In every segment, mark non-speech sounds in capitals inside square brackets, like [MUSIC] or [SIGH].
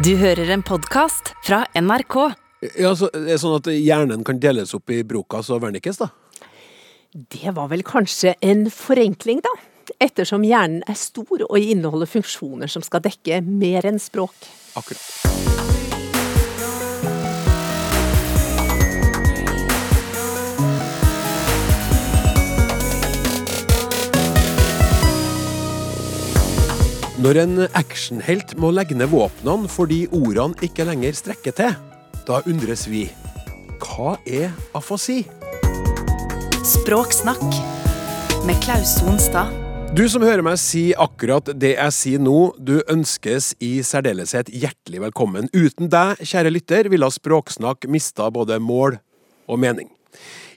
Du hører en podkast fra NRK. Ja, så Det er sånn at hjernen kan deles opp i Brokas og Wernicke's, da? Det var vel kanskje en forenkling, da. Ettersom hjernen er stor og inneholder funksjoner som skal dekke mer enn språk. Akkurat. Når en actionhelt må legge ned våpnene fordi ordene ikke lenger strekker til, da undres vi. Hva er afasi? Språksnakk med Klaus Sonstad. Du som hører meg si akkurat det jeg sier nå, du ønskes i særdeleshet hjertelig velkommen. Uten deg, kjære lytter, ville Språksnakk mista både mål og mening.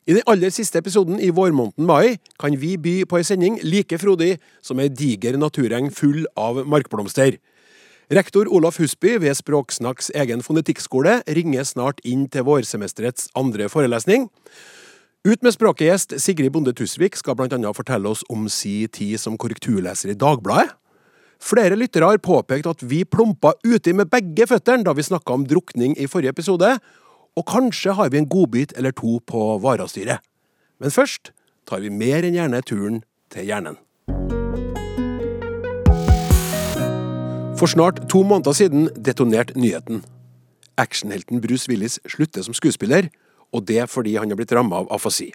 I den aller siste episoden i vårmåneden mai kan vi by på ei sending like frodig som ei diger natureng full av markblomster. Rektor Olaf Husby ved Språksnakks egen fonetikkskole ringer snart inn til vårsemesterets andre forelesning. Ut med språket-gjest Sigrid Bonde Tusvik skal annet fortelle oss om si tid som korrekturleser i Dagbladet. Flere lyttere har påpekt at vi plumpa uti med begge føttene da vi snakka om drukning i forrige episode, og kanskje har vi en godbit eller to på varastyret. Men først tar vi mer enn gjerne turen til hjernen. For snart to måneder siden detonerte nyheten. Actionhelten Bruce Willis slutter som skuespiller, og det fordi han har blitt ramma av afasi.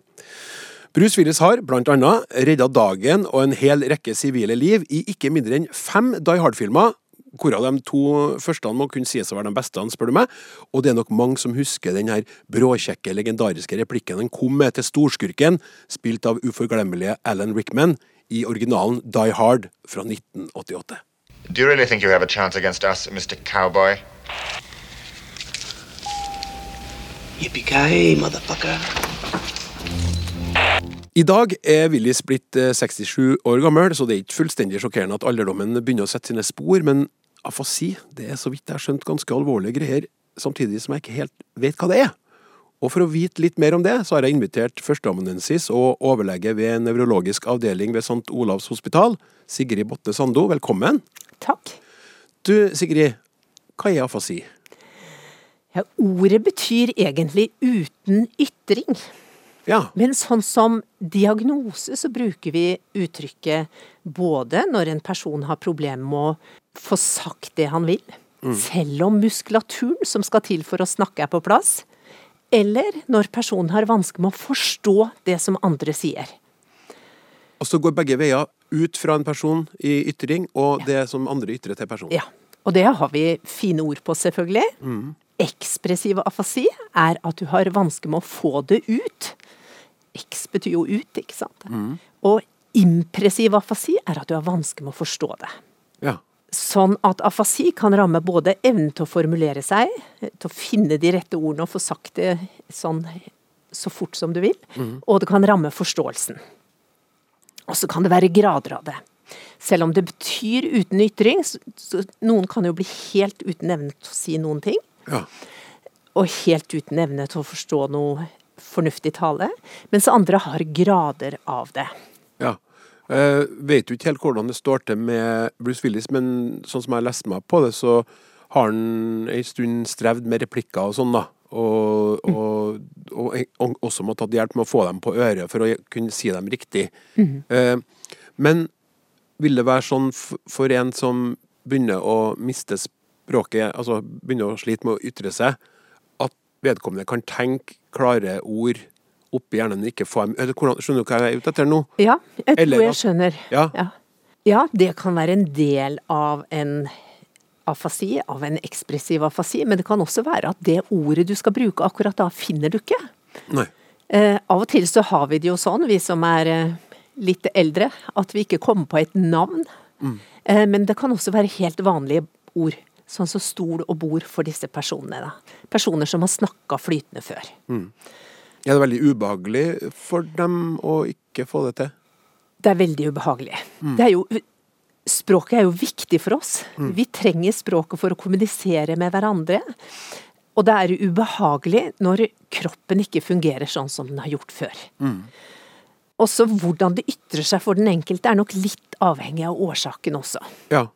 Bruce Willis har blant annet redda dagen og en hel rekke sivile liv i ikke mindre enn fem Die Hard-filmer, hvorav de to første må kunne sies å være de beste, spør du meg. Og det er nok mange som husker den her bråkjekke, legendariske replikken han kom med til storskurken, spilt av uforglemmelige Alan Rickman, i originalen Die Hard fra 1988. Do you really think you have a chance against us, Mr. Cowboy? Yippee-ki-yay, motherfucker. I dag er Willis blitt eh, 67 år gammel, så det er ikke fullstendig sjokkerende at alderdommen begynner å sette sine spor, men afasi det er så vidt jeg har skjønt ganske alvorlige greier, samtidig som jeg ikke helt vet hva det er. Og for å vite litt mer om det, så har jeg invitert førsteamanuensis og overlege ved nevrologisk avdeling ved St. Olavs hospital, Sigrid Botte Sando. Velkommen. Takk. Du, Sigrid, hva er afasi? Ja, ordet betyr egentlig uten ytring. Ja, Men sånn som diagnose, så bruker vi uttrykket både når en person har problemer med å få sagt det han vil, selv om muskulaturen som skal til for å snakke er på plass, eller når personen har vansker med å forstå det som andre sier. og så går begge veier ut fra en person i ytring, og det som andre ytrer til personen. Ja, og det har vi fine ord på, selvfølgelig. Ekspressiv afasi er at du har vansker med å få det ut. X betyr jo ut, ikke sant. Og impressiv afasi er at du har vansker med å forstå det. Ja. Sånn at afasi kan ramme både evnen til å formulere seg, til å finne de rette ordene og få sagt det sånn så fort som du vil, og det kan ramme forståelsen. Og så kan det være grader av det. Selv om det betyr uten ytring, så, så noen kan jo bli helt uten evne til å si noen ting, ja. og helt uten evne til å forstå noe fornuftig tale, mens andre har grader av det. Ja. Eh, vet jo ikke helt hvordan det står til med Bruce Willis, men sånn som jeg har lest meg på det, så har han en stund strevd med replikker og sånn, da. Og, og, og, og også må ha tatt hjelp med å få dem på øret for å kunne si dem riktig. Eh, men vil det være sånn for en som begynner å miste språket, altså begynner å slite med å ytre seg, vedkommende kan tenke klare ord oppi hjernen, men ikke få dem Skjønner du hva jeg er ute etter nå? Ja, jeg Eller tror jeg skjønner. Ja. Ja. ja, det kan være en del av en afasi, av en ekspressiv afasi, men det kan også være at det ordet du skal bruke akkurat da, finner du ikke. Nei. Eh, av og til så har vi det jo sånn, vi som er eh, litt eldre, at vi ikke kommer på et navn. Eh, men det kan også være helt vanlige ord, sånn som stol og bord for disse personene. Da. Personer som har snakka flytende før. Er det veldig ubehagelig for dem å ikke få det til? Det er veldig ubehagelig. Det er jo, språket er jo viktig for oss. Vi trenger språket for å kommunisere med hverandre. Og det er ubehagelig når kroppen ikke fungerer sånn som den har gjort før. Også hvordan det ytrer seg for den enkelte er nok litt avhengig av årsaken også. Ja.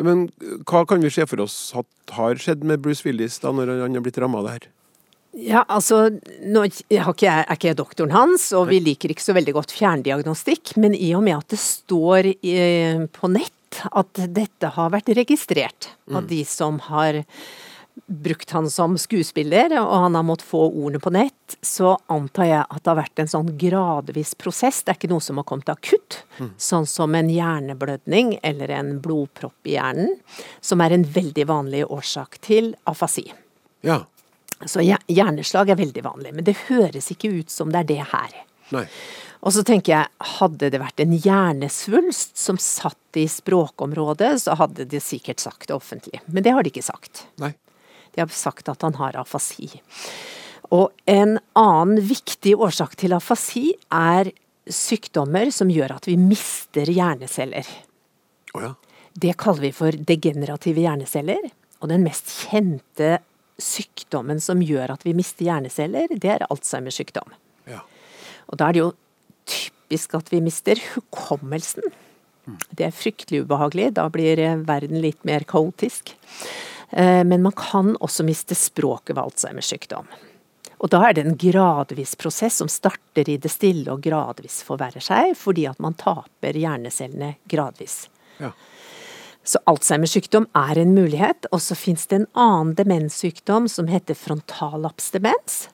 Men hva kan vi se for oss at har skjedd med Bruce Willis da når han har blitt ramma av det her? Ja, altså, nå er ikke jeg doktoren hans, og vi liker ikke så veldig godt fjerndiagnostikk, men i og med at det står i, på nett at dette har vært registrert av de som har brukt han som skuespiller, og han har måttet få ordene på nett, så antar jeg at det har vært en sånn gradvis prosess. Det er ikke noe som har kommet akutt, sånn som en hjerneblødning eller en blodpropp i hjernen, som er en veldig vanlig årsak til afasi. Ja. Så hjerneslag er veldig vanlig, men det høres ikke ut som det er det her. Nei. Og så tenker jeg, hadde det vært en hjernesvulst som satt i språkområdet, så hadde de sikkert sagt det offentlig. Men det har de ikke sagt. Nei. De har sagt at han har afasi. Og en annen viktig årsak til afasi er sykdommer som gjør at vi mister hjerneceller. Oh ja. Det kaller vi for degenerative hjerneceller. Og den mest kjente sykdommen som gjør at vi mister hjerneceller, det er Alzheimers sykdom. ja. Og da er det jo typisk at vi mister hukommelsen. Det er fryktelig ubehagelig. Da blir eh, verden litt mer kaotisk. Eh, Men man kan også miste språket ved Alzheimers sykdom. Og da er det en gradvis prosess som starter i det stille og gradvis forverrer seg, fordi at man taper hjernecellene gradvis. ja. Så Alzheimers sykdom er en mulighet, og så fins det en annen demenssykdom som heter frontallapsdemens.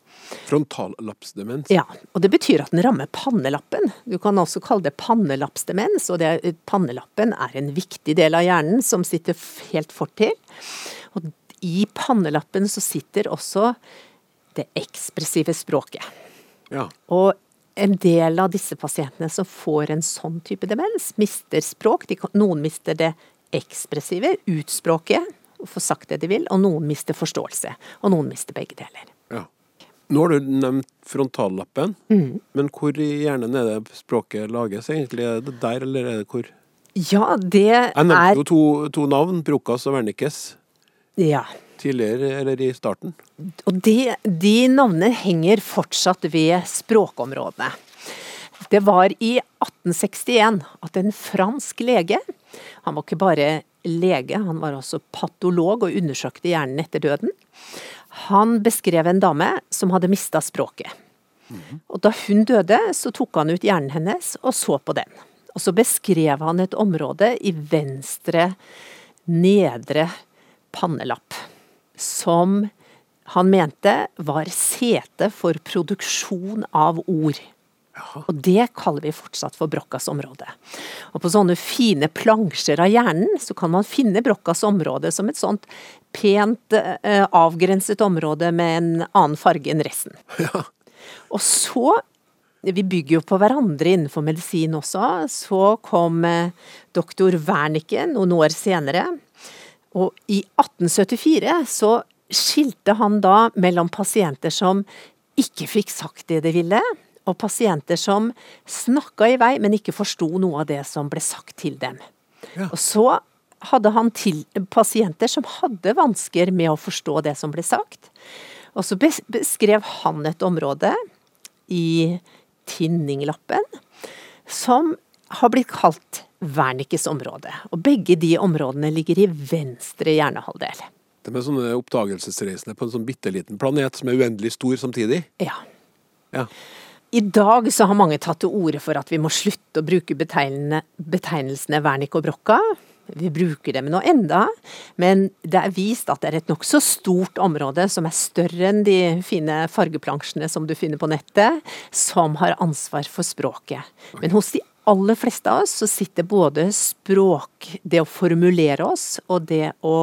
Frontallapsdemens. Ja, og det betyr at den rammer pannelappen. Du kan også kalle det pannelapsdemens, og det pannelappen er en viktig del av hjernen som sitter helt fortil. Og i pannelappen så sitter også det ekspressive språket. Ja. Og en del av disse pasientene som får en sånn type demens, mister språk. De noen mister det ekspressive, utspråket, og får sagt det de vil, og noen mister forståelse. Og noen mister begge deler. ja. Nå har du nevnt frontallappen, Mm. men hvor i hjernen er det språket lages egentlig? Er det der, eller er det hvor? Ja, det Jeg nevnte er jo to, to navn, Brokas og Wernicke, Ja. tidligere, eller i starten. Og de, de navnene henger fortsatt ved språkområdene. Det var i 1861 at en fransk lege, han var ikke bare lege, han var også patolog og undersøkte hjernen etter døden, han beskrev en dame som hadde mista språket. Og da hun døde, så tok han ut hjernen hennes og så på den. Og så beskrev han et område i venstre nedre pannelapp som han mente var sete for produksjon av ord. Og det kaller vi fortsatt for Brokkas område. Og på sånne fine plansjer av hjernen så kan man finne Brokkas område som et sånt pent eh, avgrenset område med en annen farge enn resten. [LAUGHS] Og så, vi bygger jo på hverandre innenfor medisin også, så kom eh, doktor Wernicke noen år senere. Og i 1874 så skilte han da mellom pasienter som ikke fikk sagt det de ville, og pasienter som snakka i vei, men ikke forsto noe av det som ble sagt til dem. Ja. Og så hadde han til pasienter som hadde vansker med å forstå det som ble sagt. Og så beskrev han et område i tinninglappen som har blitt kalt Wernickes område. Og begge de områdene ligger i venstre hjernehalvdel. Det med sånne oppdagelsesreisende på en sånn bitte liten planet som er uendelig stor samtidig. Ja. Ja. I dag så har mange tatt til orde for at vi må slutte å bruke betegnelsene Wernick og Brocca. Vi bruker dem nå enda, men det er vist at det er et nokså stort område som er større enn de fine fargeplansjene som du finner på nettet, som har ansvar for språket. Men hos de aller fleste av oss så sitter både språk, det å formulere oss, og det å,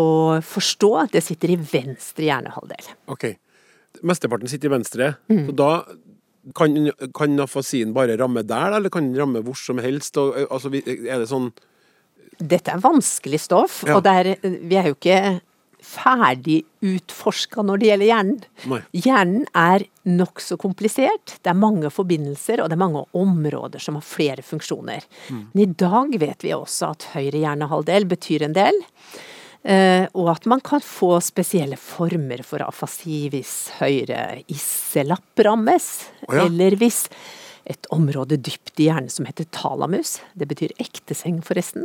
å forstå, det sitter i venstre hjernehalvdel. Ok. Mesteparten sitter i venstre. Mm. Så da kan, kan afasien bare ramme der, eller kan den ramme hvor som helst? Og, altså, er det sånn Dette er vanskelig stoff, Ja. og er, vi er jo ikke ferdig utforska når det gjelder hjernen. Nei. Hjernen er nokså komplisert. Det er mange forbindelser, og det er mange områder som har flere funksjoner. Men i dag vet vi også at høyre hjernehalvdel betyr en del. eh, Og at man kan få spesielle former for afasi hvis høyre isselapp rammes. oh, ja. Eller hvis et område dypt i hjernen som heter talamus, det betyr ekteseng forresten,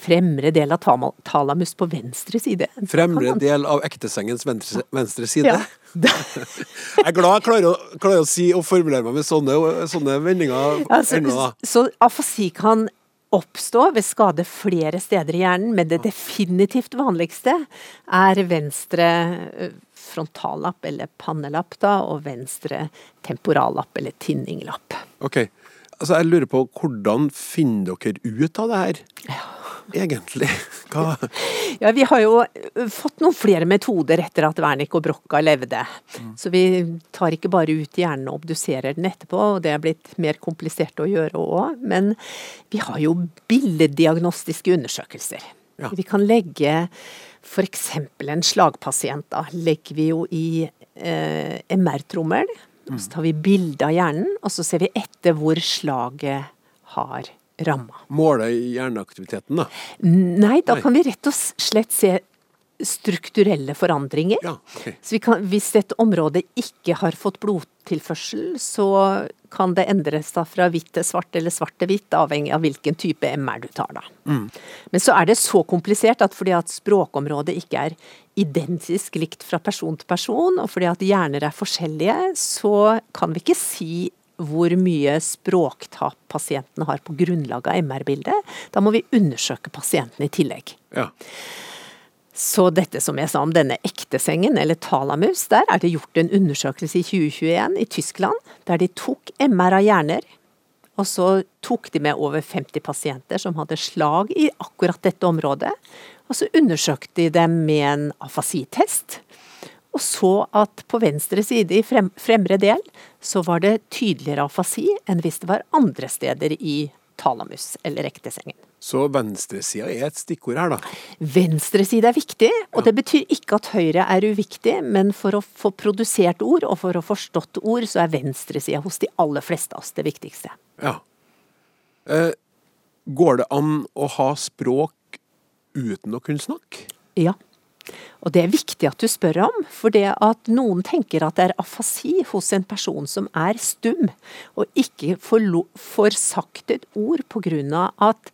fremre del av talamus på venstre side. Fremre del av ektesengens venstre, venstre side. Ja. [LAUGHS] Jeg er glad jeg klarer å, klarer å si og formulere meg med sånne, sånne vendinger Altså, ennå, så afasi kan oppstå ved skade flere steder i hjernen, men det definitivt vanligste er venstre frontallapp eller pannelapp, da, og venstre temporallapp eller tinninglapp. Ok. Altså, jeg lurer på hvordan finner dere ut av det her? Egentlig. Hva Ja, vi har jo eh, fått noen flere metoder etter at Wernick og Brocca levde. Så vi tar ikke bare ut hjernen og obduserer den etterpå, og det er blitt mer komplisert å gjøre òg. Men vi har jo billeddiagnostiske undersøkelser. Ja. Vi kan legge f.eks. en slagpasient, da, legger vi jo i eh, MR-trommel. Så tar vi bilde av hjernen, og så ser vi etter hvor slaget har ramma. måler hjerneaktiviteten, da? Nei, da Nei. kan vi rett og slett se strukturelle forandringer. Ja, okay. Så vi kan, hvis et område ikke har fått blodtilførsel, så kan det endres da fra hvitt til svart eller svart til hvitt, avhengig av hvilken type MR du tar. da. Men så er det så komplisert at fordi at språkområdet ikke er identisk likt fra person til person, og fordi at hjerner er forskjellige, så kan vi ikke si hvor mye språktap pasientene har på grunnlag av MR-bildet. Da må vi undersøke pasienten i tillegg. Ja. Så dette som jeg sa om denne ektesengen, eller talamus, der er det gjort en undersøkelse i 2021 i Tyskland, der de tok MR av hjerner, og så tok de med over 50 pasienter som hadde slag i akkurat dette området, og så undersøkte de dem med en afasitest, og så at på venstre side i frem, fremre del så var det tydeligere afasi enn hvis det var andre steder i talamus, eller ektesengen. Så venstresida er et stikkord her, da. Venstre side er viktig, og det betyr ikke at høyre er uviktig, men for å få produsert ord, og for å forstått ord, så er venstresida hos de aller fleste av oss det viktigste. Ja. Eh, går det an å ha språk uten å kunne snakke? Ja. Og det er viktig at du spør om, for det at noen tenker at det er afasi hos en person som er stum, og ikke får, sagt et ord på grunn av at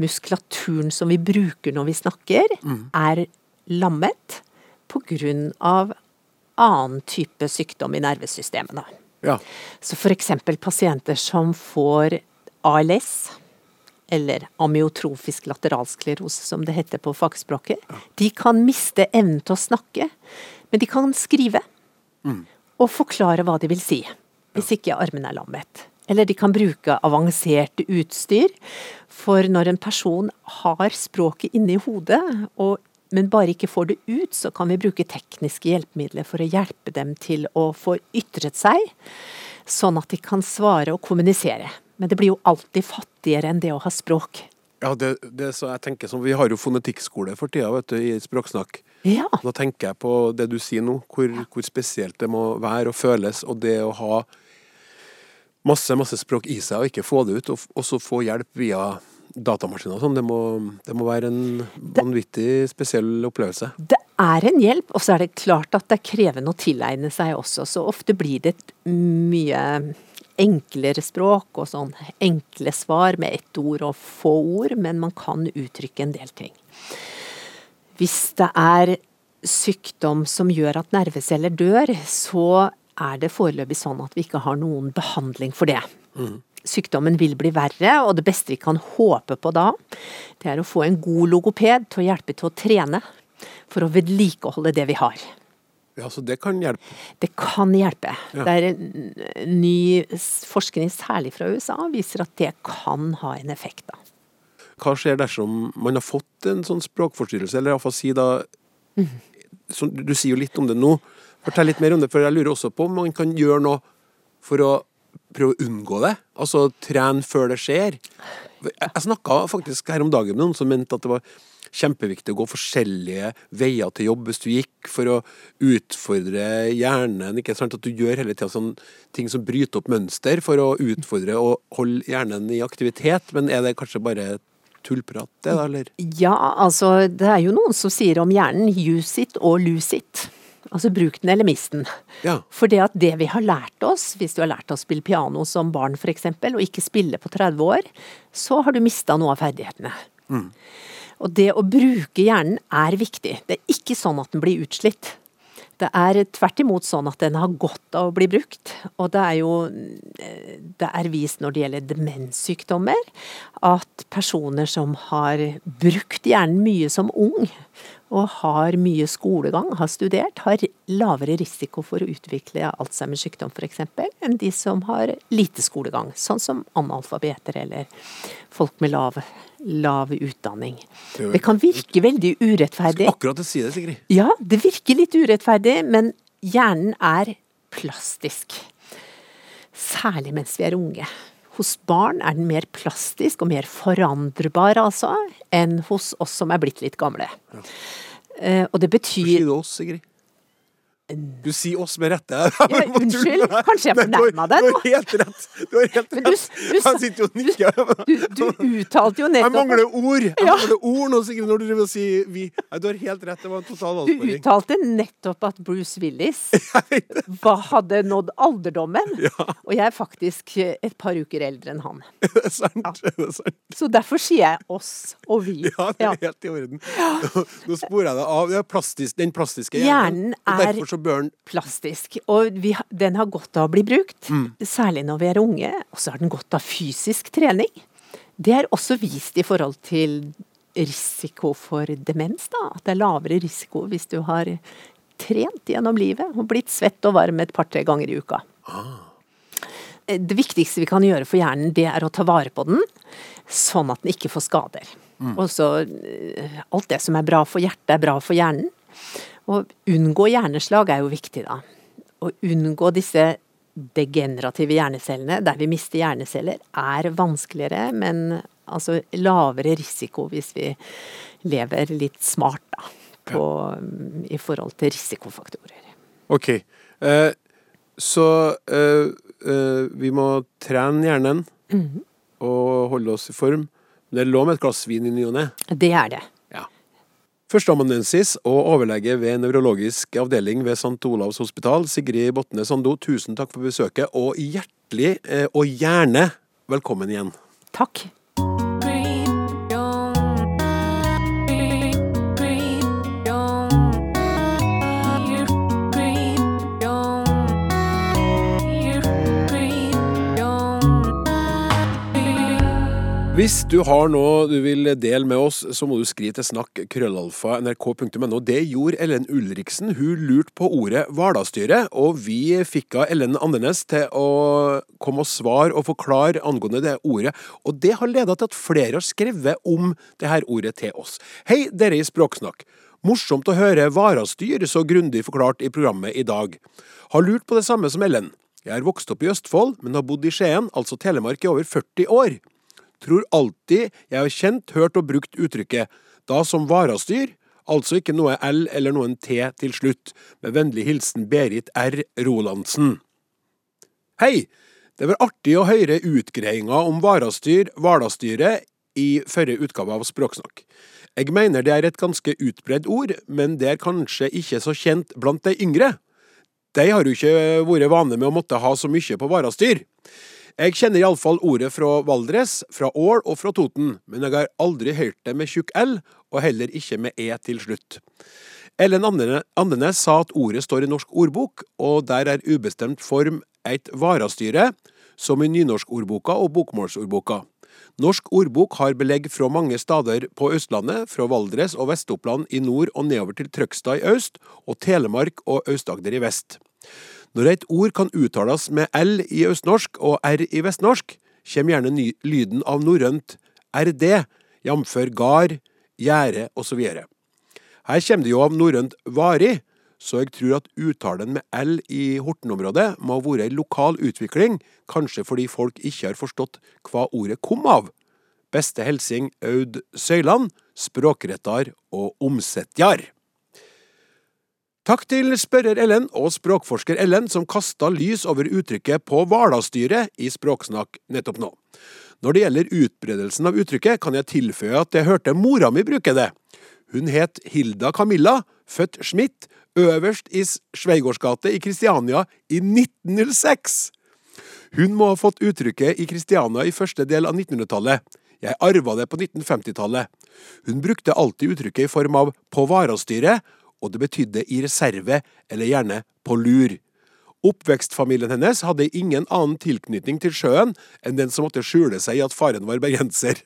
muskulaturen som vi bruker når vi snakker, er lammet på grunn av annen type sykdom i nervesystemet. Da. Ja. Så f.eks. pasienter som får ALS, eller amyotrofisk lateralsklerose som det heter på fagspråket, de kan miste evnen til å snakke, men de kan skrive. Og forklare hva de vil si, hvis ikke armen er lammet. Eller de kan bruke avanserte utstyr, for når en person har språket inni hodet, og, men bare ikke får det ut, så kan vi bruke tekniske hjelpemidler for å hjelpe dem til å få ytret seg, sånn at de kan svare og kommunisere. Men det blir jo alltid fattigere enn det å ha språk. Ja, det, det så jeg tenker som, Vi har jo fonetikkskole for tida vet du, i språksnakk. Ja. Da tenker jeg på det du sier nå, hvor, hvor spesielt det må være og føles. Og det å ha masse masse språk i seg og ikke få det ut, og, og så få hjelp via datamaskiner og sånn, det, det må være en vanvittig spesiell opplevelse. Det er en hjelp, og så er det klart at det er krevende å tilegne seg også. Så ofte blir det mye enklere språk og sånn enkle svar med ett ord og få ord, men man kan uttrykke en del ting. Hvis det er sykdom som gjør at nerveceller dør, så er det foreløpig sånn at vi ikke har noen behandling for det. Sykdommen vil bli verre, og det beste vi kan håpe på da, det er å få en god logoped til å hjelpe til å trene, for å vedlikeholde det vi har. Ja, Så det kan hjelpe. Det kan hjelpe. Ja. Det er ny forskning, særlig fra USA, viser at det kan ha en effekt. da. Hva skjer dersom man har fått en sånn språkforstyrrelse, eller afasi da som, Du sier jo litt om det nå. Fortell litt mer om det, for jeg lurer også på om man kan gjøre noe for å prøve å unngå det? Altså trene før det skjer? Jeg, jeg snakka faktisk her om dagen med noen som mente at det var kjempeviktig å gå forskjellige veier til jobb hvis du gikk, for å utfordre hjernen. ikke sant? At du gjør hele tida sånn ting som bryter opp mønster for å utfordre og holde hjernen i aktivitet. Men er det kanskje bare tullprat, det da, eller? Ja, altså det er jo noen som sier om hjernen use it og lose it. Altså bruk den eller mist den. Ja. For det at det vi har lært oss, hvis du har lært å spille piano som barn f.eks., og ikke spille på 30 år, så har du mista noe av ferdighetene. Og det å bruke hjernen er viktig. Det er ikke sånn at den blir utslitt. Det er tvert imot sånn at den har godt av å bli brukt. Og det er jo det er vist når det gjelder demenssykdommer, at personer som har brukt hjernen mye som ung, og har mye skolegang, har studert, har lavere risiko for å utvikle Alzheimers sykdom f.eks. enn de som har lite skolegang, sånn som analfabeter eller folk med lav, lav utdanning. Det kan virke veldig urettferdig. Skal Akkurat si det, Sigrid. Ja, det virker litt urettferdig, men hjernen er plastisk. Særlig mens vi er unge. Hos barn er den mer plastisk og mer forandrbar, altså, enn hos oss som er blitt litt gamle. Ja. og det Hvor sier betyr du oss, Sigrid? Du sier oss med rette. [LAUGHS] Ja, unnskyld, kanskje jeg fornærma deg Du nå? har helt rett. Du har helt rett. du- du jeg sitter jo og nikker. Du, du uttalte jo Jeg nettopp mangler ord! Jeg Ja. mangler ord nå, Sigrid, når du driver og sier vi. Nei, du har helt rett. Det var en total Du uttalte nettopp at Bruce Willis [LAUGHS] hadde nådd alderdommen. Og jeg er faktisk et par uker eldre enn han. [LAUGHS] Det er sant. Det er sant. Så derfor sier jeg oss og vi. Ja, det er helt i orden. Nå sporer jeg deg av. Den plastiske Hjernen Hjernen er- så bør den Plastisk. Og vi, den har godt av å bli brukt, Mm. særlig når vi er unge. Og så har den godt av fysisk trening. Det er også vist i forhold til risiko for demens, da. At det er lavere risiko hvis du har trent gjennom livet og blitt svett og varm et par-tre ganger i uka. Ah. Det viktigste vi kan gjøre for hjernen, det er å ta vare på den, sånn at den ikke får skader. Og så eh, alt det som er bra for hjertet, er bra for hjernen. Å unngå hjerneslag er jo viktig, da. Å unngå disse degenerative hjernecellene, der vi mister hjerneceller, er vanskeligere, men altså lavere risiko hvis vi lever litt smart, da. På, I forhold til risikofaktorer. OK. Eh, så eh, eh, vi må trene hjernen Mhm. og holde oss i form. Det er lov med et glass vin i ny og ne. Det er det. Førsteamanuensis og overlege ved nevrologisk avdeling ved St. Olavs hospital, Sigrid Botne Sando, tusen takk for besøket, og hjertelig eh, og gjerne velkommen igjen. Takk. Hvis du har noe du vil dele med oss, så må du skrive til snakk krøllalfa nrk.no. Det gjorde Ellen Ulriksen. Hun lurte på ordet Hvalerstyret, og vi fikk av Ellen Andernes til å komme og svare og forklare angående det ordet. Og det har ledet til at flere har skrevet om det her ordet til oss. Hei, dere i Språksnakk. Morsomt å høre varastyr så grundig forklart i programmet i dag. Har lurt på det samme som Ellen. Jeg er vokst opp i Østfold, men har bodd i Skien, altså Telemark, i over 40 år tror alltid jeg har kjent, hørt og brukt uttrykket, da som varastyr, altså ikke noe L eller noen T til slutt. Med vennlig hilsen Berit R. Rolandsen. Hei! Det var artig å høre utgreiinga om varastyr, Hvalerstyret, i forrige utgave av Språksnakk. Jeg mener det er et ganske utbredt ord, men det er kanskje ikke så kjent blant de yngre. De har jo ikke vært vane med å måtte ha så mye på varastyr. Jeg kjenner iallfall ordet fra Valdres, fra Ål og fra Toten, men jeg har aldri hørt det med tjukk L, og heller ikke med E til slutt. Ellen Andenes sa at ordet står i Norsk ordbok, og der er ubestemt form et varastyre, som i nynorskordboka og bokmålsordboka. Norsk ordbok har belegg fra mange steder på Østlandet, fra Valdres og Vest-Oppland i nord og nedover til Trøgstad i øst, og Telemark og Aust-Agder i vest. Når et ord kan uttales med L i østnorsk og R i vestnorsk, kommer gjerne lyden av norrønt RD, jf. gard, gjerde osv. Her kommer det jo av norrønt vari, så jeg tror at uttalen med L i Horten-området må ha vært ei lokal utvikling, kanskje fordi folk ikke har forstått hva ordet kom av. Beste hilsing Aud Søyland, språkrettar og omsetjar. Takk til spørrer Ellen og språkforsker Ellen som kasta lys over uttrykket på Hvalerstyret i Språksnakk nettopp nå. Når det gjelder utbredelsen av uttrykket, kan jeg tilføye at jeg hørte mora mi bruke det. Hun het Hilda Camilla, født Schmidt, øverst i Sveigårdsgate i Kristiania i 1906. Hun må ha fått uttrykket i Kristiania i første del av 1900-tallet. Jeg arva det på 1950-tallet. Hun brukte alltid uttrykket i form av på varastyret, og det betydde i reserve, eller gjerne på lur. Oppvekstfamilien hennes hadde ingen annen tilknytning til sjøen enn den som måtte skjule seg i at faren var bergenser.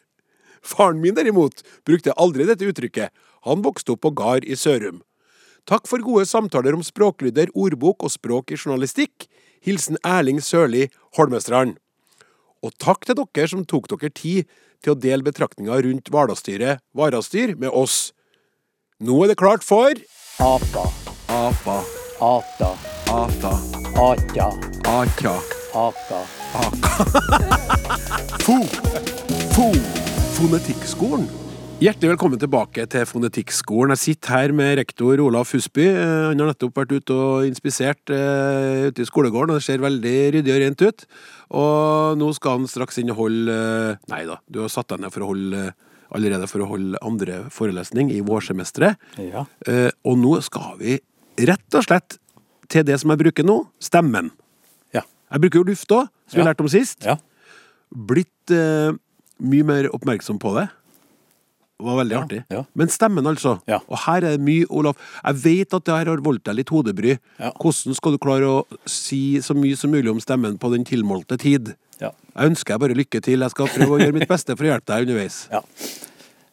Faren min derimot brukte aldri dette uttrykket, han vokste opp på gard i Sørum. Takk for gode samtaler om språklyder, ordbok og språk i journalistikk. Hilsen Erling Sørli, Holmestrand. Og takk til dere som tok dere tid til å dele betraktninger rundt Hvalerstyret Varastyr med oss. Nå er det klart for Apa, Apa, ata, ata, atja, atja, aka. fo, [LAUGHS] fo, fonetikkskolen. Hjertelig velkommen tilbake til Fonetikkskolen. Jeg sitter her med rektor Olaf Husby. Eh, Han har nettopp vært ute og inspisert uh, ute i skolegården, og det ser veldig ryddig og rent ut. Og nå skal han straks inn og holde uh, Nei da, du har satt deg ned for å holde allerede for å holde andre forelesning i vårsemesteret. Ja. Eh, og nå skal vi rett og slett til det som jeg bruker nå, stemmen. Ja. Jeg bruker jo luft òg, som vi Ja. lærte om sist. Ja. Blitt eh, mye mer oppmerksom på det. Det var veldig artig. Men stemmen, altså. Ja. Og her er det mye, Olaf. Jeg vet at det her har voldt deg litt hodebry. Hvordan skal du klare å si så mye som mulig om stemmen på den tilmålte tid? Ja. Jeg ønsker deg bare lykke til. Jeg skal prøve å gjøre mitt beste for å hjelpe deg underveis. ja.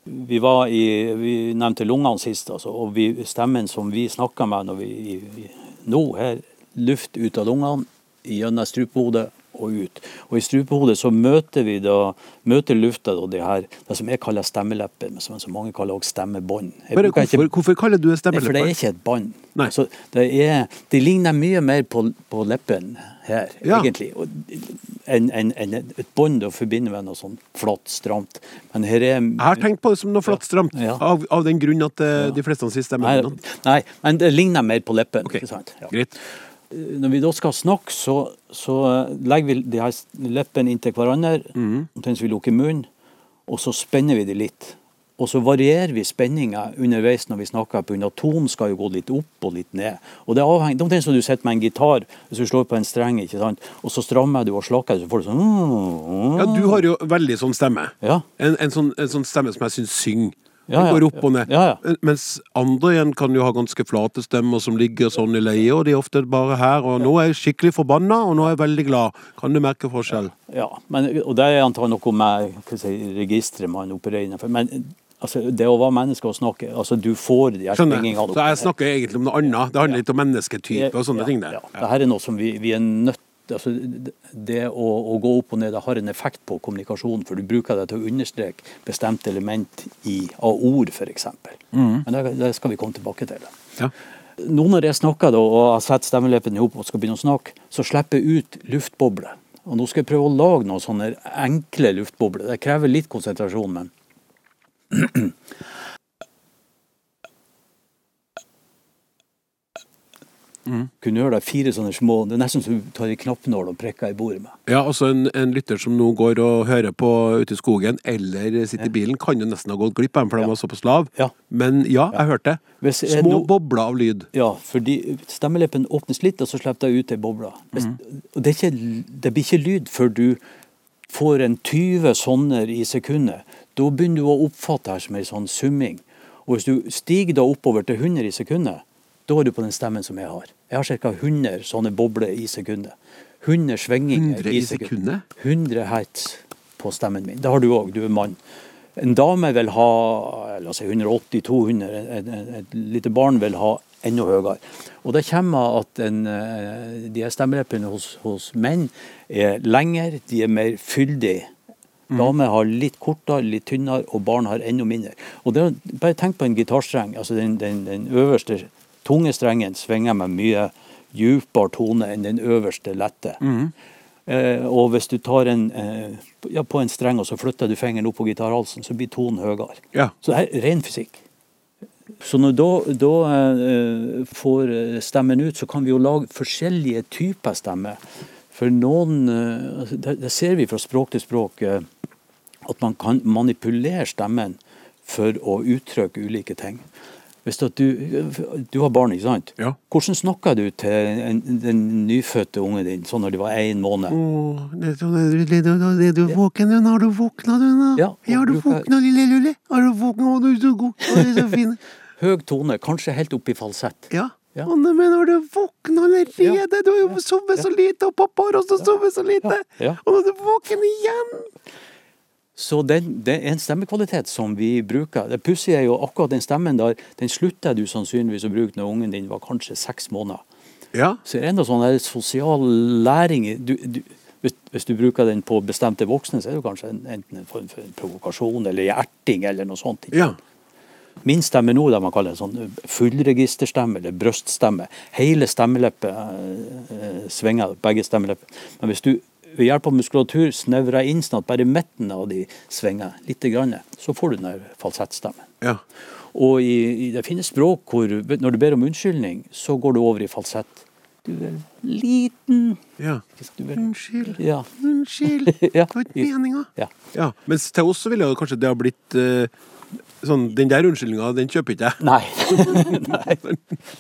Vi, var i, vi nevnte lungene sist, altså, og vi, stemmen som vi snakker med når vi, nå her, luft ut av lungene, gjennom strupehodet og ut. Og i strupehodet så møter vi da, møter lufta da det her, det som jeg kaller stemmelepper, men som mange kaller også stemmebånd. Bruker ikke- hvorfor, hvorfor kaller du det Nei, for det er ikke et bånd. Altså, det, er, det ligner mye mer på, på leppen her, Ja. egentlig, En, en, enn et bånd å forbinde med noe sånn flatt, stramt. Men her er Jeg har tenkt på det som noe flatt stramt, Ja. av, av den grunn at eh, de fleste sier nei, stemmebåndene. nei, men det ligner mer på leppen. Okay. ikke sant? Greit. Når vi da skal snakke, så, så legger vi de her leppene inntil hverandre, mm. omtrent som vi lukker munnen, og så spenner vi de litt. Og så varierer vi spenninga underveis når vi snakker, pga. tonen skal jo gå litt opp og litt ned. Og Det er avhengig, det omtrent som du sitter med en gitar, hvis du slår på en streng, ikke sant? og så strammer du og slakker, så får du sånn Ja, du har jo veldig sånn stemme. Ja. En, en, sånn, en sånn stemme som jeg syns synger. Ja, Den ja, går opp og ned. ja, ja. Mens andre igjen kan jo ha ganske flate stemmer som ligger sånn i leie, og de er ofte bare her. Og nå er jeg skikkelig forbanna, og nå er jeg veldig glad. Kan du merke forskjell? Ja, men, og det er antagelig noe med si, registeret man opererer innenfor. Men altså, det å være menneske og snakke altså Du får de her springingene Så jeg snakker egentlig om noe annet. Det handler litt om mennesketype og sånne ja, ting der. Ja. Dette er noe som vi, vi er nødt altså, Det å, å gå opp og ned det har en effekt på kommunikasjonen, for du bruker det til å understreke bestemte element i, av ord, f.eks. Men det, det skal vi komme tilbake til. Ja. Nå når jeg snakker da, og har satt stemmeleppene ihop og skal begynne å snakke, så slipper jeg ut luftbobler. Og nå skal jeg prøve å lage noen sånne enkle luftbobler. Det krever litt konsentrasjon, men Kunne gjøre deg fire sånne små Det er nesten som du tar i knappnål og prikker i bordet med. Ja, altså en, en lytter som nå går og hører på ute i skogen, eller sitter i bilen, kan jo nesten ha gått glipp av dem, for de var såpass lav. Ja. Men ja, jeg hørte. Hvis Små no... bobler av lyd. Ja, fordi stemmeleppen åpnes litt, og så slipper jeg ut ei boble. Mm. Det, det blir ikke lyd før du får en 20 sånne i sekundet. Da begynner du å oppfatte det som en sånn summing. Og hvis du stiger da oppover til 100 i sekundet, da er du på den stemmen som jeg har. Jeg har ca. 100 sånne bobler i sekundet. 100 svinginger 100 i sekundet? 100 hertz på stemmen min. Det har du òg, du er mann. En dame vil ha la oss si 180-200, et, et, et lite barn vil ha enda høyere. Og det kommer at en, eh, de stemmeleppene hos, hos menn er lengre, de er mer fyldige. Damer har litt kortere, litt tynnere, og barn har enda mindre. Og det, Bare tenk på en gitarstreng. altså Den, den, den øverste tunge strengen svinger med mye djupere tone enn den øverste lette. Eh, og hvis du tar en eh, ja, på en streng og så flytter du fingeren opp på gitarhalsen, så blir tonen høyere. Ja. Så det er ren fysikk. Så når da, da eh, får stemmen ut, så kan vi jo lage forskjellige typer stemmer. For noen eh, altså, det, det ser vi fra språk til språk, eh, at man kan manipulere stemmen for å uttrykke ulike ting. Hvis du, du har barn, ikke sant? Ja. Hvordan snakka du til en, den nyfødte ungen din, sånn når de var én måned? Åh, det er det, er du- våken, du? Har du våkna, du? nå? Ja, har du våkna, lille Lulli? Har du våkna? Du er så god. Du er så fin. [LAUGHS] Høg tone, kanskje helt opp i falsett. Ja. Ja. Å, nei, men har du våkna allerede? Du har jo sovet så lite, og pappa har også sovet så lite. Og nå er du våken igjen. Så den, det er en stemmekvalitet som vi bruker. Det pussige er jo akkurat den stemmen der, den slutter du sannsynligvis å bruke når ungen din var kanskje seks måneder. Ja. Så er det enda sånn der sosial læring du, du, hvis, hvis du bruker den på bestemte voksne, så er det kanskje en, enten en form for provokasjon eller erting eller noe sånt. Ja. Min stemme nå, det man kaller sånn fullregisterstemme eller brøststemme. Hele stemmeleppet eh, svinger, begge stemmelepper. Men hvis du ved hjelp av muskulatur snevrer inn sånn at bare midten av de svinger litt, grann, så får du den falsettstemmen. Ja. Og i, i det finnes språk hvor når du ber om unnskyldning, så går du over i falsett. Du er liten ja. er, Unnskyld. Ja. Unnskyld. [LAUGHS] Det var ikke meninga. ja. Ja. Mens til oss så ville kanskje det ha blitt eh, sånn Den der unnskyldninga, den kjøper ikke jeg. Nei. [LAUGHS] Nei.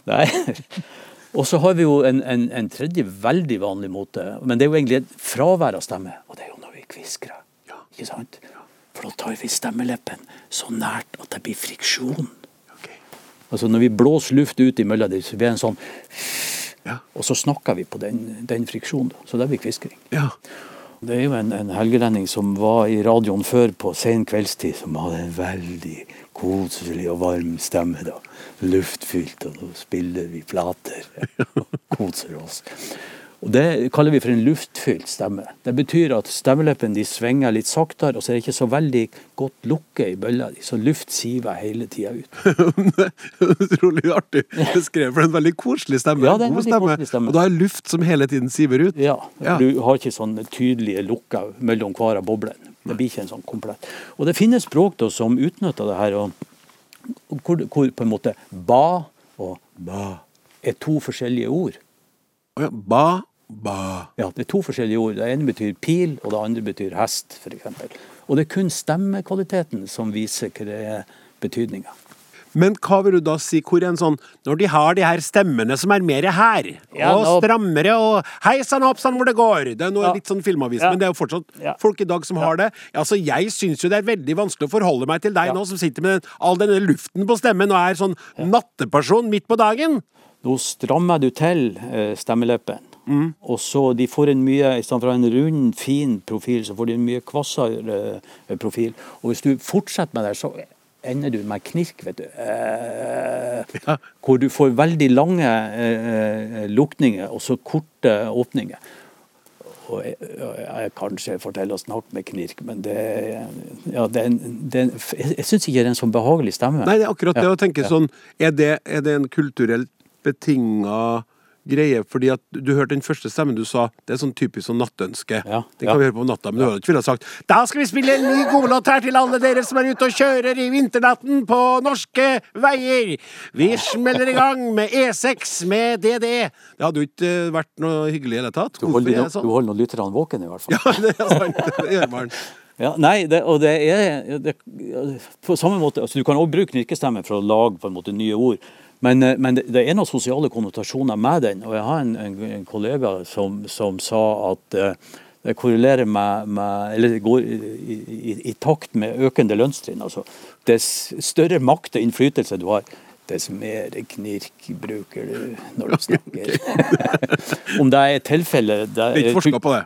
Nei. Og så har vi jo en, en, en tredje veldig vanlig måte, men det er jo egentlig et fravær av stemme. Og det er jo når vi kviskrer. Ikke sant? For da tar vi stemmeleppen så nært at det blir friksjon. Okay. Altså Når vi blåser luft ut imellom dem, så blir det en sånn Ja. Og så snakker vi på den, den friksjonen. da. Så det blir kviskring. Ja. Det er jo en, en helgelending som var i radioen før på sen kveldstid, som hadde en veldig koselig og varm stemme. da. Luftfylt, og nå spiller vi plater og koser oss. Og Det kaller vi for en luftfylt stemme. Det betyr at stemmeleppene de svinger litt saktere, og så er det ikke så veldig godt lukket i bølla så luft siver hele tida ut. [LAUGHS] Utrolig artig beskrevet. For det er en veldig koselig stemme. Ja, det er en veldig koselig stemme. Og da er luft som hele tiden siver ut. Ja, Ja. Du har ikke sånn tydelige lukker mellom hver av boblene. Det blir ikke en sånn komplett. Og det finnes språk da, som utnytter det her, og, hvor, hvor på en måte ba og ba er to forskjellige ord. Ba, ba. Ja, det er to forskjellige ord. Det ene betyr pil, og det andre betyr hest, f.eks. Og det er kun stemmekvaliteten som viser hva det er betydninga. Men hva vil du da si, hvor en sånn Når de har de her stemmene som er mer her, Ja, og nå- strammere, og hei sann, hopp sann, hvor det går Det er noe Ja. litt sånn filmavis, Ja. men det er jo fortsatt folk i dag som har det. Altså, jeg syns jo det er veldig vanskelig å forholde meg til deg nå, som sitter med all denne luften på stemmen og er sånn natteperson midt på dagen. Nå strammer du til eh, stemmeleppen. Mm. Og så de får en mye, I stedet for en rund, fin profil, så får de en mye kvassere eh, profil. Og hvis du fortsetter med det, så ender du med knirk, vet du. Eh, Ja. Hvor du får veldig lange eh, lukninger og så korte åpninger. Og jeg, jeg kanskje forteller snart med knirk, men det, ja, det en, det en, jeg, syns ikke det er en sånn behagelig stemme. Nei, det er akkurat det Ja, å tenke sånn er det, er det en kulturelt betinga greie? Fordi at du hørte den første stemmen du sa, det er sånn typisk sånn nattønske. Ja, Det ja. kan vi høre på om natta, men du hadde ikke villet sagt Da skal vi spille en ny godlåt her til alle dere som er ute og kjører i vinternatten på norske veier. Vi smeller i gang med E6 med DDE. Det hadde jo ikke eh, vært noe hyggelig i det hele tatt. Du holder, er no, sånn? holder lytterne våkne, i hvert fall. [LAUGHS] Ja, det er sant. Det gjør man. [LAUGHS] Ja, nei, det, og det er det, På samme måte, altså Du kan også bruke knirkestemme for å lage på en måte nye ord. Men, eh, men det, er noen sosiale konnotasjoner med den. Og jeg har en, en, en kollega som, som sa at uh, det korrelerer med, med Eller går i, i, i takt med økende lønnstrinn. Altså, dess større makt og innflytelse du har, dess er knirk bruker du når du snakker. [LAUGHS] Om det er tilfelle Det er ikke forska på det.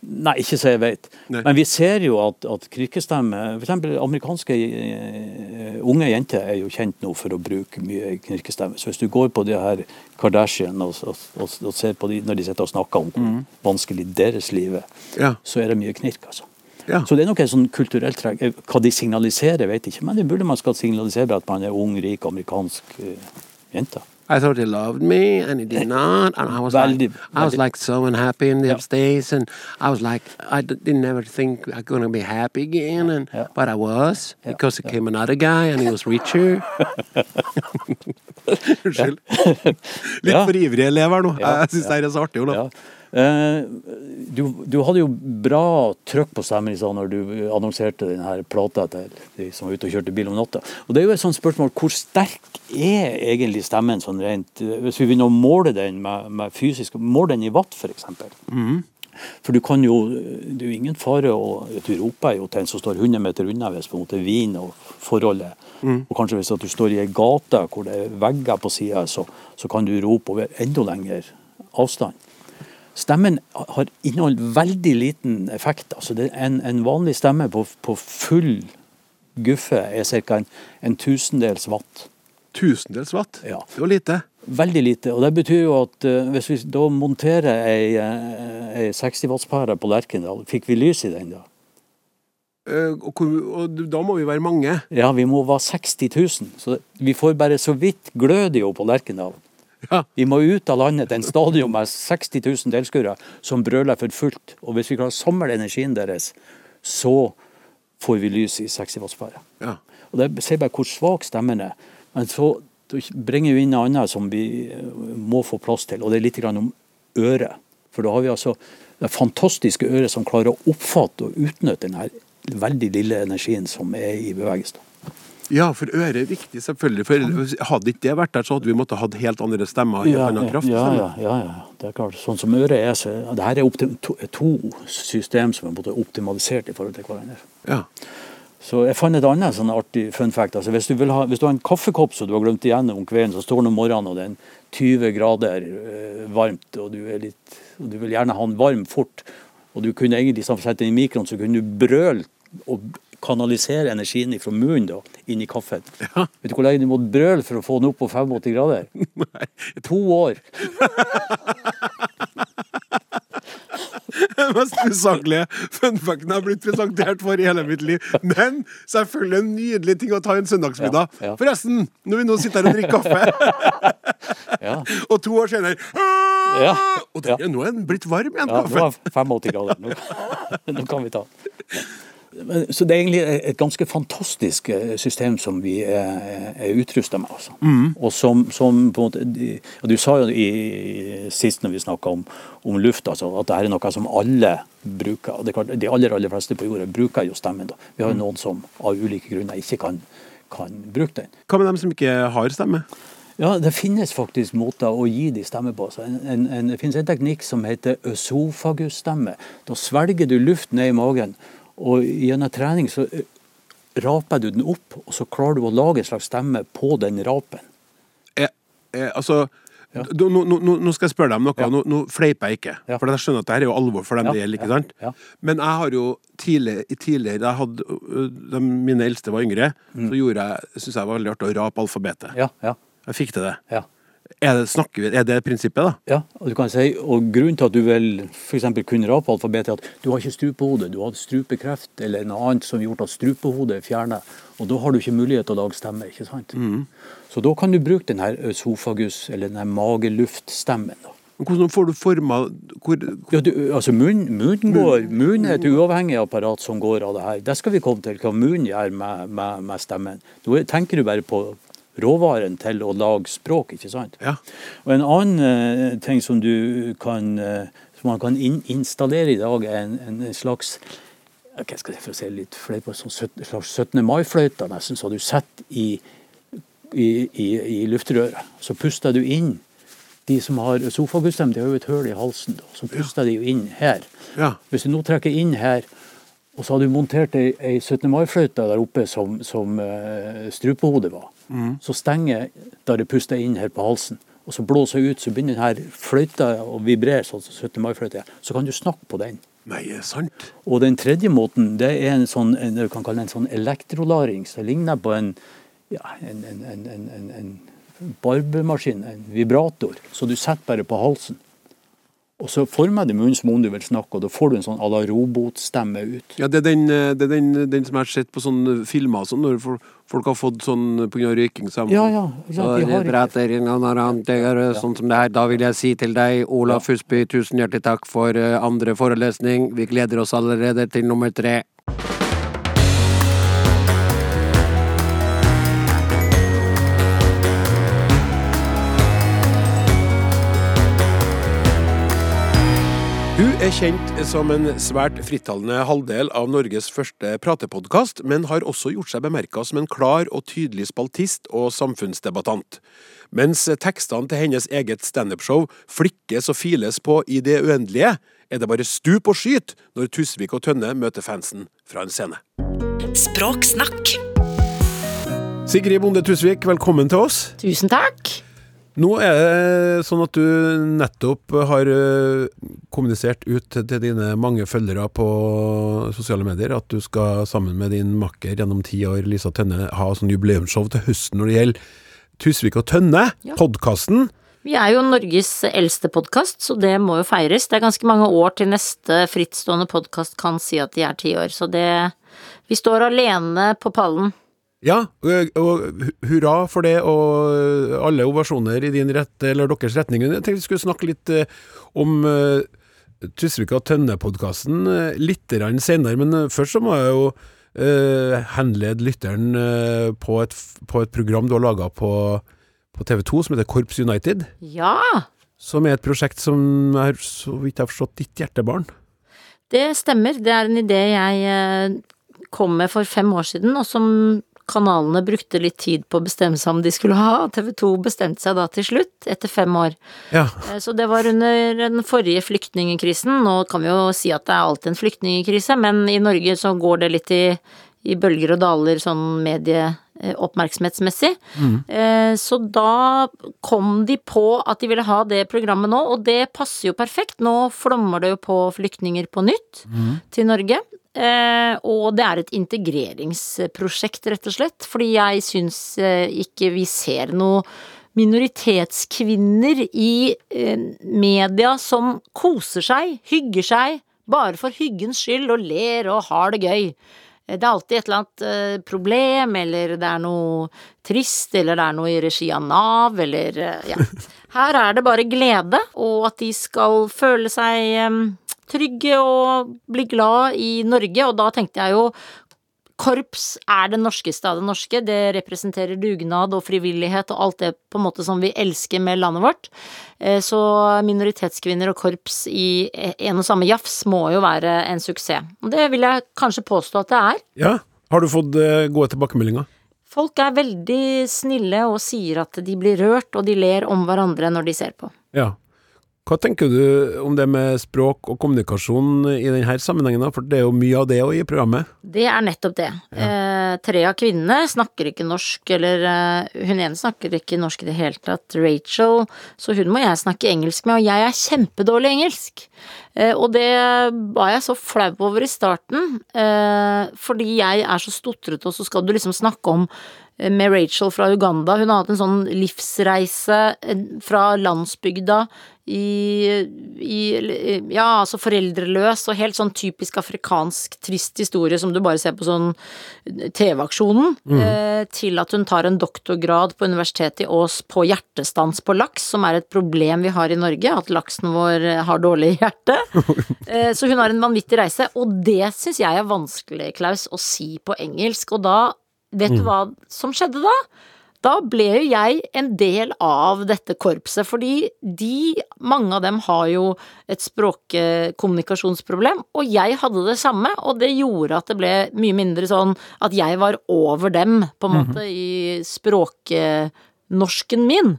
Nei, ikke så jeg vet. Nei. Men vi ser jo at, at knirkestemme F.eks. amerikanske uh, unge jenter er jo kjent nå for å bruke mye knirkestemme. Så hvis du går på de her Kardashian og, og, og, og ser på de når de sitter og snakker om hvor vanskelig deres liv er, Ja. så er det mye knirk, altså. Ja. Så det er nok en sånn kulturelt trekk. Eh, Hva de signaliserer, vet jeg ikke, men det burde man skal signalisere at man er ung, rik, amerikansk uh, jente. I thought he loved me, and he did not. And I was Veldig- like, I was veldig- like so unhappy in the Ja. upstates, and I was like, I didn't ever think I'm gonna be happy again, and Ja. but I was Ja. because it came another guy, and he was richer. [LAUGHS] Unnskyld. Litt for ivrig elever nå. Jeg syns det er så artig, Olav. Eh, du, du hadde jo bra trøkk på stemmen stad når du annonserte denne plata til de som var ute og kjørte bil om natta. Og det er jo et sånt spørsmål, Hvor sterk er egentlig stemmen sånn rent Hvis vi begynner å måle den med, med fysisk Måle den i watt, f.eks. Mm. For du kan jo, Det er jo ingen fare å Du roper jo til en som står 100 meter unna hvis på en måte vin og forholdet. Mm. Og kanskje hvis at du står i ei gate hvor det er vegger på sida, så, så, kan du rope over enda lengre avstand. Stemmen har inneholdt veldig liten effekt. altså en, en, vanlig stemme på, på full guffe er ca. En, en tusendels watt. Tusendels watt? Ja. Det var lite. Veldig lite. og Det betyr jo at uh, hvis vi da monterer ei, uh, ei 60 wattspære på Lerkendal, fikk vi lys i den da? Uh, og, og, da må vi være mange? Ja, vi må være 60 000. Så vi får bare så vidt glød jo på Lerkendal. Ja. Vi må ut av landet til en stadion med 60 000 tilskuere som brøler for fullt. Og hvis vi klarer å samle energien deres, så får vi lys i 60 wattspære. Ja. Og det sier bare hvor svak stemmen er. Men så bringer vi inn noe annet som vi eh, må få plass til, og det er litt om øret. For da har vi altså det fantastiske øret som klarer å oppfatte og utnytte den veldig lille energien som er i bevegelse. Ja, for øret er viktig, selvfølgelig. For Hadde ikke det vært der, så hadde vi måttet hatt helt andre stemmer. Ja, kraft, ja, ja, ja, ja, det er klart. Sånn som øret er, så det her er to, to system som er optimalisert i forhold til hverandre. Ja. Så jeg fant et annet sånn artig fun fact. Altså, hvis, du ha, hvis, du har en kaffekopp som du har glemt igjen om kvelden, så står den om morgenen og det er en 20 grader eh, varmt, og du, litt, og du, vil gjerne ha den varm fort, og du kunne egentlig sette den i mikroen, så kunne du brøle og kanalisere energien fra munnen da, inn i kaffen. Ja. Vet du hvor lenge du måtte brøle for å få den opp på 85 grader? [LAUGHS] Nei. To år. Den mest usaklige funfacten har blitt presentert for i hele mitt liv. Men selvfølgelig en nydelig ting å ta en søndagsmiddag. Ja, ja. Forresten, når vi nå sitter her og drikker kaffe, [LAUGHS] og to år senere Og der, nå er den blitt varm igjen, kaffen. Ja, nå er 85 grader. Nå, [LAUGHS] nå kan vi ta. Så det er egentlig et ganske fantastisk eh, system som vi er, er utrusta med. Altså. Mm. Og som, som, på en måte, Du sa jo i, sist når vi snakka om, om, luft, altså, at dette er noe som alle bruker. og det er klart, De aller aller fleste på jorda bruker jo stemmen. Da. Vi har jo mm. noen som av ulike grunner ikke kan, kan bruke den. Hva med dem som ikke har stemme? Ja, Det finnes faktisk måter å gi de stemme på. Altså, en, en, en, det finnes en teknikk som heter øsofagusstemme. Da svelger du luft ned i magen. Og gjennom trening så eh, raper du den opp, og så klarer du å lage en slags stemme på den rapen. Jeg, jeg, altså ja. nå, nå, nå, skal jeg spørre deg om noe. Ja. Nå, nå, fleiper jeg ikke. Ja. For jeg skjønner at dette er jo alvor for dem det gjelder. ikke sant? Men jeg har jo tidligere, tidligere hadde, da mine eldste var yngre, mm. så gjorde jeg, synes jeg var veldig artig å rape alfabetet. Jeg fikk til det. Ja. Er det, snakker, er det prinsippet, da? Ja, og du kan si, og grunnen til at du vil f.eks. kunne rape alfabetet, er at du har ikke strupehode, du har strupekreft eller noe annet som har gjort at strupehodet er fjernet. Og da har du ikke mulighet til å lage stemme. ikke sant? Mm. Så da kan du bruke den her øsofagus, eller den her mageluftstemmen. da. Hvordan får du forma hvor, Ja, du, altså Munnen munn går, munn er et uavhengig apparat som går av det her. Det skal vi komme til, hva munnen gjør med, med, med stemmen. Nå tenker du bare på råvaren til å lage språk. ikke sant? Ja. Og En annen uh, ting som du kan, uh, som man kan in installere i dag, er en, en slags hva skal jeg for å si litt flere på, sånn slags 17. mai-fløyte nesten, så du setter i, i, i, i luftrøret. Så puster du inn de som har sofagustem, de har jo et hull i halsen. Da. Så puster ja. de jo inn her. Ja. Hvis du nå trekker inn her, og så har du montert ei, ei 17. mai-fløyte der oppe som, som uh, var, Mm. Så stenger da det puster inn her på halsen, og så blåser jeg ut, så begynner denne fløyta å vibrere, sånn som 17. mai-fløyta Så kan du snakke på den. Nei, sant? Og den tredje måten, det er en sånn, en, du kan kalle en sånn elektrolarring. Så det ligner på en, ja, en, en, en, en barbemaskin, en vibrator. Så du setter bare på halsen. Og så former du munnen som om du vil snakke, og da får du en sånn à la robotstemme ut. Ja, Det er den, eh, det er den, den som jeg har sett på sånne filmer sånn, når folk har fått sånn pga. røyking. Så, ja, ja. ja, de prater sånn som det her. Da vil jeg si til deg, Ola ja. Fusby, tusen hjertelig takk for eh, andre forelesning. Vi gleder oss allerede til nummer tre. Er kjent som en svært frittalende halvdel av Norges første pratepodkast, men har også gjort seg bemerka som en klar og tydelig spaltist og samfunnsdebattant. Mens tekstene til hennes eget standupshow flikkes og files på i det uendelige, er det bare stup og skyt når Tusvik og Tønne møter fansen fra en scene. Språksnakk Sigrid Bonde Tusvik, velkommen til oss. Tusen takk. Nå er det sånn at du nettopp har eh, kommunisert ut til dine mange følgere på sosiale medier at du skal sammen med din makker gjennom ti år, Lisa Tønne, ha sånn jubileumsshow til høsten når det gjelder Tusvik og Tønne, Ja. podkasten. Vi er jo Norges eldste podkast, så det må jo feires. Det er ganske mange år til neste frittstående podkast kan si at de er ti år, så det Vi står alene på pallen. Ja, og, og hurra for det, og alle ovasjoner i din rett, eller deres retning. Jeg tenkte vi skulle snakke litt eh, om uh, Tusvik og Tønne-podkasten uh, litt senere, men eh, først så må jeg jo uh, henlede lytteren uh, på, et, på et program du har laga på, på TV 2 som heter Korps United, Ja! som er et prosjekt som er, så vidt jeg har forstått, ditt hjertebarn. Det stemmer. Det er en idé jeg eh, kom med for fem år siden, og som kanalene brukte litt tid på å bestemme seg om de skulle ha. TV 2 bestemte seg da til slutt, etter fem år. Ja, Eh, Så det var under den forrige flyktningkrisen. Nå kan vi jo si at det er alltid en flyktningkrise, men i Norge så går det litt i, i bølger og daler sånn medieoppmerksomhetsmessig. Mm. Så da kom de på at de ville ha det programmet nå, og det passer jo perfekt. Nå flommer det jo på flyktninger på nytt til Norge. Eh, og det er et integreringsprosjekt, rett og slett, fordi jeg syns eh, ikke vi ser noe minoritetskvinner i eh, media som koser seg, hygger seg, bare for hyggens skyld og ler og har det gøy. Det er alltid et eller annet problem, eller det er noe trist, eller det er noe i regi av Nav, eller ja. [LAUGHS] Her er det bare glede, og at de skal føle seg trygge og bli glad i Norge, og da tenkte jeg jo Korps er det norskeste av det norske. Det representerer dugnad og frivillighet og alt det på en måte som vi elsker med landet vårt. Eh, Så minoritetskvinner og korps i en og samme jafs må jo være en suksess. Og det vil jeg kanskje påstå at det er. ja. Har du fått eh, gode tilbakemeldinger? Folk er veldig snille og sier at de blir rørt, og de ler om hverandre når de ser på. Ja. Hva tenker du om det med språk og kommunikasjon i denne sammenhengen. For det er jo mye av det òg i programmet. Det er nettopp det. Eh, tre av kvinnene snakker ikke norsk, eller eh, hun ene snakker ikke norsk i det hele tatt, Rachel, så hun må jeg snakke engelsk med, og jeg er kjempedårlig engelsk. Eh, og det var jeg så flau over i starten, eh, fordi jeg er så stotrete, og så skal du liksom snakke om eh, med Rachel fra Uganda. Hun har hatt en sånn livsreise eh, fra landsbygda i, i Ja, altså foreldreløs og helt sånn typisk afrikansk trist historie som du bare ser på sånn TV-aksjonen, eh, til at hun tar en doktorgrad på Universitetet i Ås på hjertestans på laks, som er et problem vi har i Norge, at laksen vår eh, har dårlig hjerte. [LAUGHS] Eh, så hun har en vanvittig reise, og det syns jeg er vanskelig, Klaus, å si på engelsk. Og da, vet du hva som skjedde da? Da ble jo jeg en del av dette korpset, fordi de, mange av dem har jo et språkkommunikasjonsproblem, og jeg hadde det samme, og det gjorde at det ble mye mindre sånn at jeg var over dem, på en måte, i språknorsken min.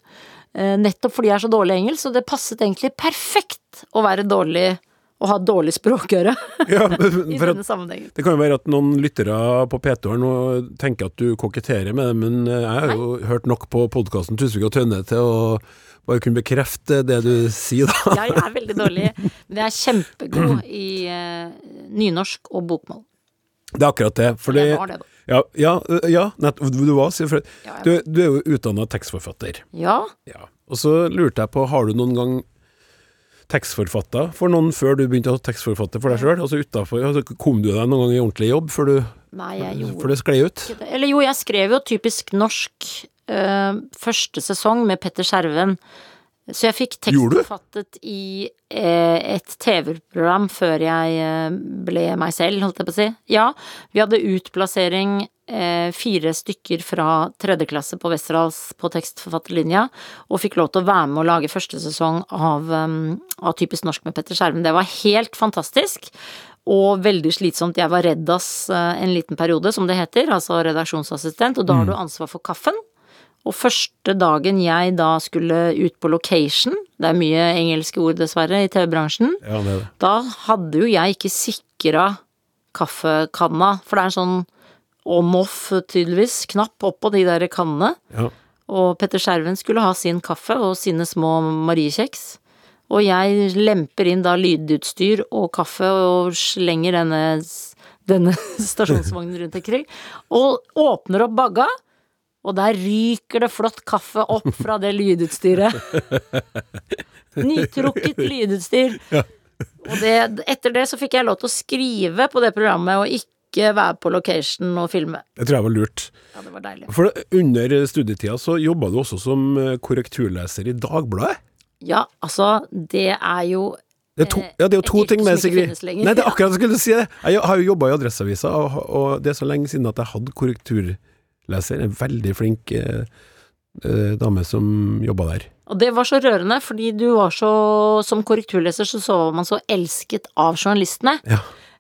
Eh, Nettopp fordi jeg er så dårlig engelsk, så det passet egentlig perfekt å være dårlig å ha dårlig språkøre [LAUGHS] Ja, i denne sammenhengen. det kan jo være at noen lyttere på P2 nå tenker at du koketterer med det, men eh, jeg har jo hørt nok på podkasten Tusvik og Tønne til å bare kunne bekrefte det du sier, da. ja, [LAUGHS] Jeg er veldig dårlig, men jeg er kjempegod [CLEARS THROAT] i uh, nynorsk og bokmål. Det er akkurat det. Fordi, Jeg var det, da. Ja, ja, ja nett, du var, for, Ja, ja. du, du er jo utdanna tekstforfatter. Ja, Ja. Og så lurte jeg på, har du noen gang tekstforfatta for noen før du begynte å tekstforfatte for deg sjøl? Altså utenfor, altså, kom du deg noen gang i ordentlig jobb før, du, nei, jeg gjorde før det sklei ut? Eller jo, jeg skrev jo typisk norsk øh, første sesong med Petter Skjerven. Så jeg fikk tekstforfattet i eh, et TV-program før jeg eh, ble meg selv, holdt jeg på å si. Ja, vi hadde utplassering fire stykker fra tredje klasse på Westerdals på tekstforfatterlinja, og fikk lov til å være med å lage første sesong av, um, av Typisk norsk med Petter Skjerven. Det var helt fantastisk. Og veldig slitsomt. Jeg var reddas eh, en liten periode, som det heter, altså redaksjonsassistent, og da har du ansvar for kaffen. Og første dagen jeg da skulle ut på location, det er mye engelske ord dessverre i TV-bransjen, Ja, da hadde jo jeg ikke sikra kaffekanna, for det er en sånn on-off, tydeligvis, knapp oppå de der kannene. Ja. Og Petter Skjerven skulle ha sin kaffe og sine små mariekjeks. Og jeg lemper inn da lydutstyr og kaffe og slenger denne, denne [LAUGHS] stasjonsvognen rundt omkring. Og åpner opp bagga, og der ryker det flott kaffe opp fra det lydutstyret. [LAUGHS] Nytrukket lydutstyr. Og det, etter det så fikk jeg lov til å skrive på det programmet og ikke være på location og filme. Det tror jeg var lurt. Ja, det var deilig. For under studietida så jobba du også som eh, korrekturleser i Dagbladet. Ja, altså, det er jo Det er, to, Eh, ja, det er jo to ting med Sigrid. Nei, det er [LAUGHS] akkurat jeg skulle si. det. Jeg har jo jobba i Adresseavisa, og, og det er så lenge siden at jeg hadde korrekturleser. En veldig flink eh, eh, dame som jobba der. Og det var så rørende, fordi du var så Som korrekturleser så, så var man så elsket av journalistene. Ja.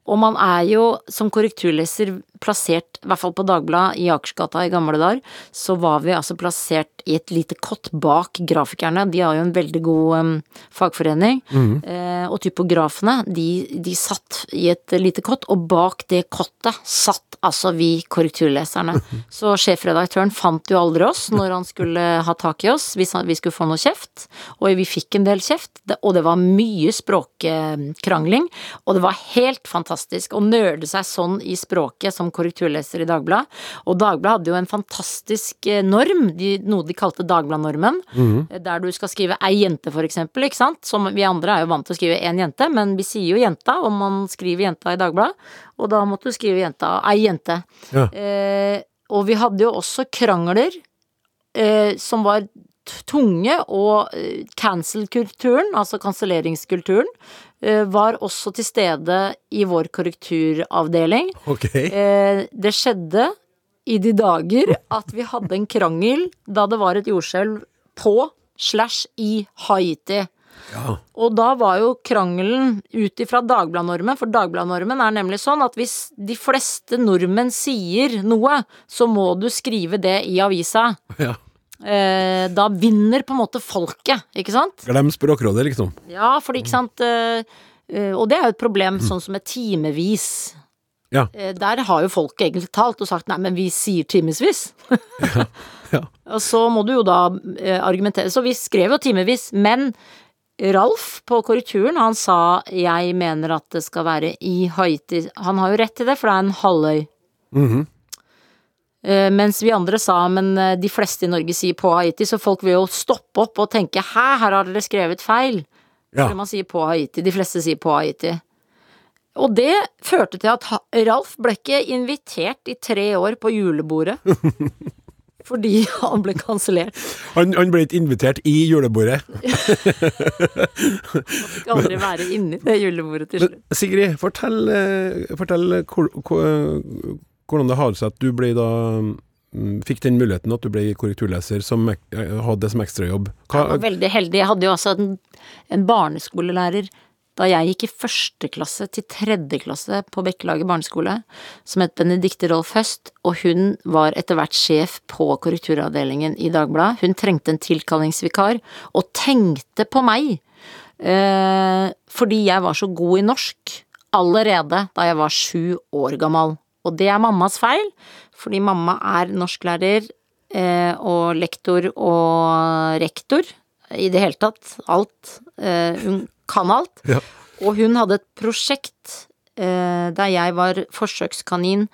Og man er jo som korrekturleser plassert, i hvert fall på Dagbladet i Akersgata i gamle dager, så var vi altså plassert i et lite kott bak grafikerne. De har jo en veldig god um, fagforening. Eh, og typografene, de, de satt i et lite kott, og bak det kottet satt altså vi korrekturleserne. [LAUGHS] Så sjefredaktøren fant jo aldri oss når han skulle ha tak i oss, hvis vi skulle få noe kjeft. Og vi fikk en del kjeft, og det var mye språkkrangling. Og det var helt fantastisk å nerde seg sånn i språket som korrekturleser i Dagbladet. Og Dagbladet hadde jo en fantastisk eh, norm, de, noe de kalte Dagbladnormen, Mm. der du skal skrive ei jente, for eksempel, ikke sant. Som vi andre er jo vant til å skrive én jente, men vi sier jo jenta om man skriver jenta i Dagbladet, og da måtte du skrive jenta, ei jente. Ja. Eh, og vi hadde jo også krangler eh, som var tunge, og eh, cancel-kulturen, altså kanselleringskulturen, eh, var også til stede i vår korrekturavdeling. Ok. Eh, det skjedde i de dager at vi hadde en krangel da det var et jordskjelv på slash i Haiti. Ja. Og da var jo krangelen ut ifra Dagbladnormen, for Dagbladnormen er nemlig sånn at hvis de fleste nordmenn sier noe, så må du skrive det i avisa. ja. Eh, da vinner på en måte folket, ikke sant? Glem Språkrådet, liksom. Ja, for ikke sant eh, eh, Og det er jo et problem sånn som er timevis. Ja. Eh, Der har jo folk egentlig talt og sagt nei, men vi sier timevis. [LAUGHS] ja. Og så må du jo da eh, argumentere. Så vi skrev jo timevis, men Ralf på korrekturen, han sa jeg mener at det skal være i Haiti. Han har jo rett til det, for det er en halvøy. Mm -hmm. Mens vi andre sa men de fleste i Norge sier på Haiti, så folk vil jo stoppe opp og tenke hæ, her har dere skrevet feil. Ja. Fordi man sier på Haiti. De fleste sier på Haiti. Og det førte til at Ralf ble ikke invitert i tre år på julebordet. [LAUGHS] fordi han ble kansellert. Han, han ble ikke invitert i julebordet. han Fikk aldri være inni det julebordet til Men slutt. Sigrid, fortell, eh, fortell hvor, hvor, hvordan det har seg at du ble da mm, Fikk den muligheten at du ble korrekturleser som eh, hadde det som ekstrajobb. Hva, Jeg var veldig heldig. Jeg hadde jo altså en, en barneskolelærer da jeg gikk i første klasse til tredje klasse på Bekkelaget barneskole, som het Benedicte Rolf Høst, og hun var etter hvert sjef på korrekturavdelingen i Dagbladet. Hun trengte en tilkallingsvikar, og tenkte på meg, eh, fordi jeg var så god i norsk allerede da jeg var sju år gammel. Og det er mammas feil, fordi mamma er norsklærer eh, og lektor og rektor i det hele tatt. Alt. Eh, hun kan alt. Ja. Og hun hadde et prosjekt eh, der jeg var forsøkskanin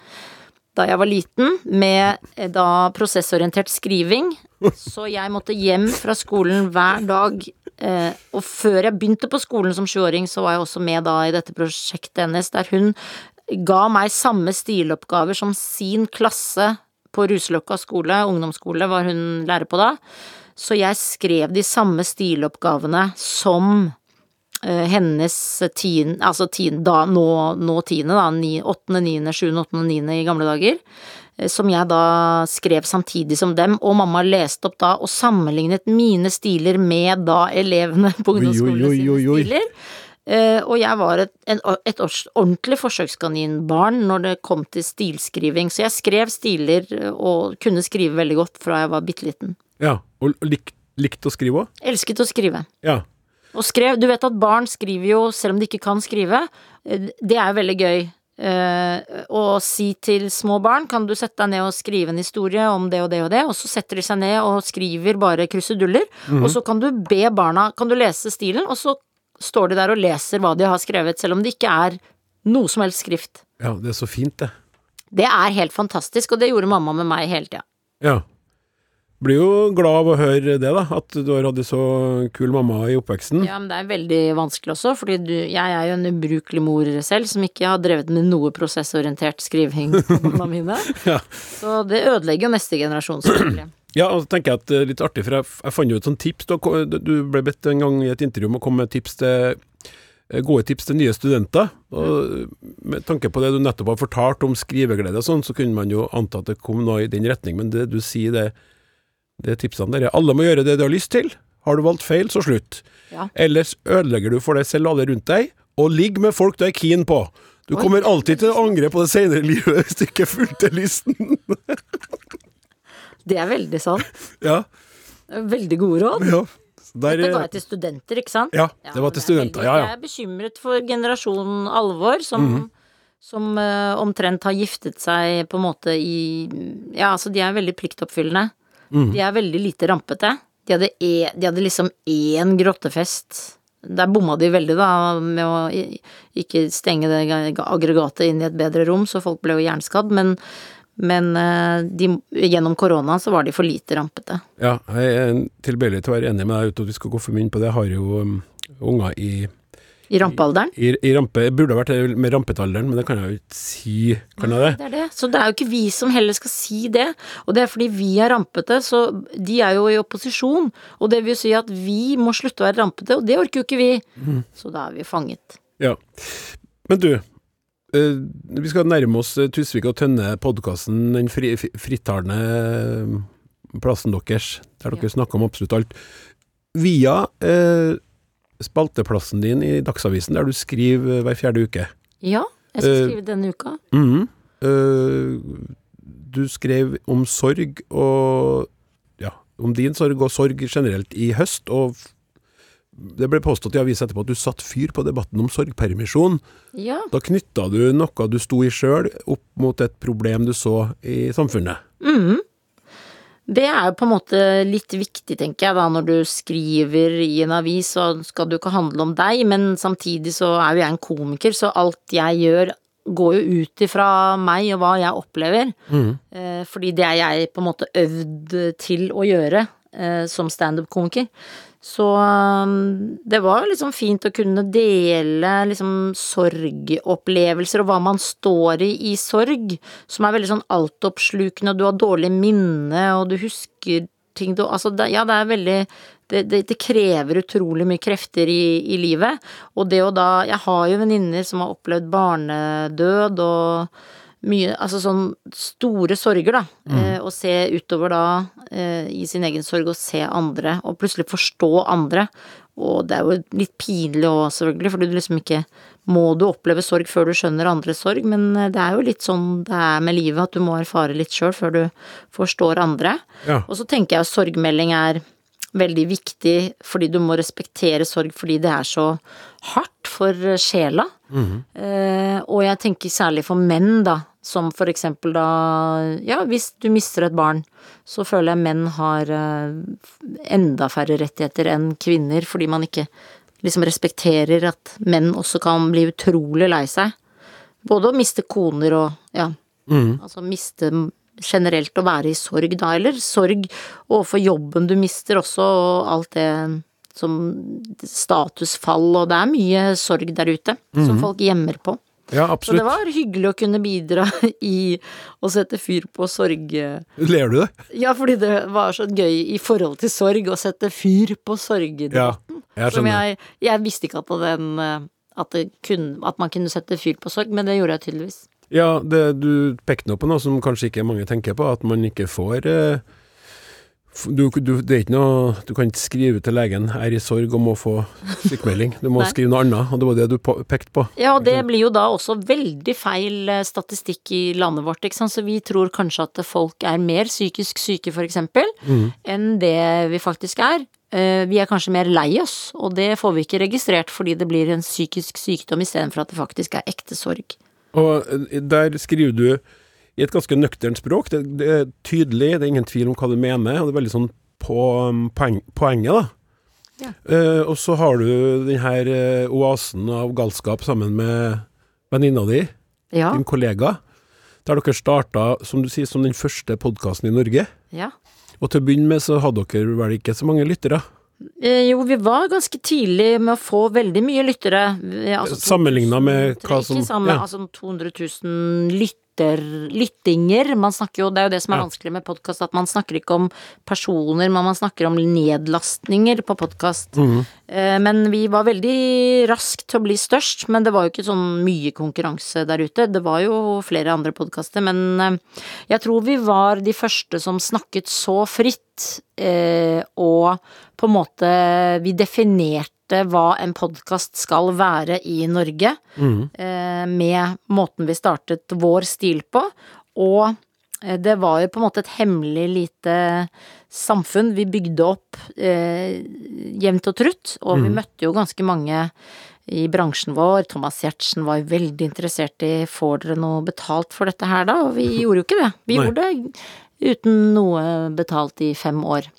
da jeg var liten, med eh, da prosessorientert skriving. Så jeg måtte hjem fra skolen hver dag. Eh, og før jeg begynte på skolen som sjuåring, så var jeg også med da i dette prosjektet hennes, der hun ga meg samme stiloppgaver som sin klasse på Ruseløkka skole, ungdomsskole var hun lærer på da. Så jeg skrev de samme stiloppgavene som hennes tiende, altså tiende, da, nå, nå tiende, da, ni, åttende, niende, sjuende, åttende, niende i gamle dager. eh, som jeg da skrev samtidig som dem, og mamma leste opp da og sammenlignet mine stiler med da elevene på ungdomsskolen sine stiler. Eh, og jeg var et, en, et ordentlig forsøkskaninbarn når det kom til stilskriving, så jeg skrev stiler eh, og kunne skrive veldig godt fra jeg var bitte liten. Ja, og likt, likt å skrive òg? Elsket å skrive. Ja. Og skrev Du vet at barn skriver jo selv om de ikke kan skrive. Eh, Det er jo veldig gøy. eh, å si til små barn kan du sette deg ned og skrive en historie om det og det og det, og så setter de seg ned og skriver bare kruseduller, og så kan du be barna Kan du lese stilen, og så står de der og leser hva de har skrevet, selv om det ikke er noe som helst skrift. ja, det er så fint, det. Det er helt fantastisk, og det gjorde mamma med meg hele tida. Ja. Blir jo glad av å høre det, da. At du har hatt en så kul mamma i oppveksten. Ja, men det er veldig vanskelig også, fordi du, jeg er jo en ubrukelig mor selv, som ikke har drevet med noe prosessorientert skriving på [LAUGHS] barna mine. Ja. Så det ødelegger jo neste generasjon, selvfølgelig. [CLEARS THROAT] Ja, og så tenker jeg at det er litt artig, for jeg, jeg fant jo et sånt tips. Du, du ble bedt en gang i et intervju om å komme med tips til eh, gode tips til nye studenter. Og med tanke på det du nettopp har fortalt om skriveglede og sånn, så kunne man jo anta at det kom noe i den retning, men det du sier, det, det tipsene der er alle må gjøre det du har lyst til. Har du valgt feil, så slutt. Ja. Ellers ødelegger du for deg selv og alle rundt deg, og ligg med folk du er keen på. Du kommer alltid til å angre på det senere i livet hvis du ikke fulgte lysten. Det er veldig sant. ja, Veldig gode råd. ja. Der, Dette ga jeg til studenter, ikke sant? Ja, det var til er studenter, ja, ja. Jeg er bekymret for generasjonen alvor, som, som uh, omtrent har giftet seg på en måte i Ja, altså, de er veldig pliktoppfyllende. De er veldig lite rampete. De hadde, e, de hadde liksom én grottefest. Der bomma de veldig, da, med å ikke stenge det aggregatet inn i et bedre rom, så folk ble jo jernskadd. Men, men eh, de, gjennom korona så var de for lite rampete. Ja, jeg er tilbøyelig til å være enig med deg uten at vi skal gå for mye inn på det. Jeg har jo um, unger i, I rampealderen. i, i rampe burde ha vært med rampetalderen, men det kan jeg jo ikke si. Kan jeg det? Det er det. Så det er jo ikke vi som heller skal si det. Og det er fordi vi er rampete, så de er jo i opposisjon. Og det vil si at vi må slutte å være rampete, og det orker jo ikke vi. Så da er vi fanget. Ja. Men du, eh, vi skal nærme oss eh, Tusvik og Tønne-podkasten, den fri, fri- frittalende eh, plassen deres, der dere snakker om absolutt alt. Via eh, spalteplassen din i Dagsavisen, der du skriver eh, hver fjerde uke. Ja, jeg skal Eh, skrive denne uka. Mhm. uh, du skrev om sorg og ja, om din sorg og sorg generelt i høst, og det ble påstått i avisa etterpå at du satte fyr på debatten om sorgpermisjon. Ja. Da knytta du noe du sto i sjøl, opp mot et problem du så i samfunnet. Mhm. Det er jo på en måte litt viktig, tenker jeg, da, når du skriver i en avis, så skal det jo ikke handle om deg, men samtidig så er jo jeg en komiker, så alt jeg gjør går jo ut ifra meg og hva jeg opplever. Mm. fordi det er jeg på en måte øvd til å gjøre eh, som standup-komiker. Så um, det var liksom fint å kunne dele liksom sorgopplevelser og hva man står i i sorg, som er veldig sånn altoppslukende, og du har dårlig minne, og du husker ting du Altså, det, ja, det er veldig det, det, det krever utrolig mye krefter i, i livet, og det å da Jeg har jo venninner som har opplevd barnedød og mye Altså sånn store sorger, da. Eh, å se utover da eh, i sin egen sorg og se andre, og plutselig forstå andre. Og det er jo litt pinlig òg, selvfølgelig, for du liksom ikke Må du oppleve sorg før du skjønner andres sorg, men eh, det er jo litt sånn det er med livet, at du må erfare litt sjøl før du forstår andre. Ja. Og så tenker jeg at sorgmelding er veldig viktig fordi du må respektere sorg fordi det er så hardt for sjela. Eh, og jeg tenker særlig for menn, da, som for eksempel da Ja, hvis du mister et barn, så føler jeg menn har eh, enda færre rettigheter enn kvinner, fordi man ikke liksom respekterer at menn også kan bli utrolig lei seg. Både å miste koner og ja, altså miste generelt å være i sorg, da, eller sorg overfor jobben du mister også, og alt det som statusfall, og det er mye sorg der ute som folk gjemmer på. Ja, absolutt. Så det var hyggelig å kunne bidra [LAUGHS] i å sette fyr på sorg... Ler du det? Ja, fordi det var så gøy i forhold til sorg å sette fyr på sorgdebatten. Ja, jeg Som jeg, jeg visste ikke at den eh, at, det kunne, at man kunne sette fyr på sorg, men det gjorde jeg tydeligvis. Ja, det, du pekte nå på noe som kanskje ikke mange tenker på, at man ikke får eh, du, du, det er ikke noe, du kan ikke skrive til legen 'er i sorg' og må få sykemelding. Du må [LAUGHS] skrive noe annet, og det var det du pekte på. Ja, og det blir jo da også veldig feil eh, statistikk i landet vårt, ikke sant. Så vi tror kanskje at folk er mer psykisk syke, for eksempel, enn det vi faktisk er. Eh, Vi er kanskje mer lei oss, og det får vi ikke registrert fordi det blir en psykisk sykdom istedenfor at det faktisk er ekte sorg. Og eh, der skriver du i et ganske nøkternt språk. Det, det er tydelig, det er ingen tvil om hva du mener, og det er veldig sånn på um, poeng, poenget, da. Ja. Uh, og så har du den her uh, oasen av galskap sammen med venninna di, Ja, din kollega. Der dere starta, som du sier, som den første podkasten i Norge. ja. Og til å begynne med så hadde dere vel ikke så mange lyttere. Eh, Jo, vi var ganske tidlig med å få veldig mye lyttere. Altså, Sammenlignet med hva som- Ikke sammen, ja. altså 200 000 lytter, lyttinger. Man snakker jo, det er jo det som er vanskelig med podkast, at man snakker ikke om personer, men man snakker om nedlastninger på podkast. Mhm. Men vi var veldig raskt til å bli størst, men det var jo ikke sånn mye konkurranse der ute. Det var jo flere andre podkaster, men eh, jeg tror vi var de første som snakket så fritt, eh, og på en måte Vi definerte hva en podkast skal være i Norge, eh, med måten vi startet vår stil på, og eh, det var jo på en måte et hemmelig lite samfunn vi bygde opp eh, jevnt og trutt, og vi møtte jo ganske mange i bransjen vår. Thomas Giertsen var jo veldig interessert i får dere noe betalt for dette her da, og vi [LAUGHS] gjorde jo ikke det. Vi Nei. gjorde det uten noe betalt i fem år.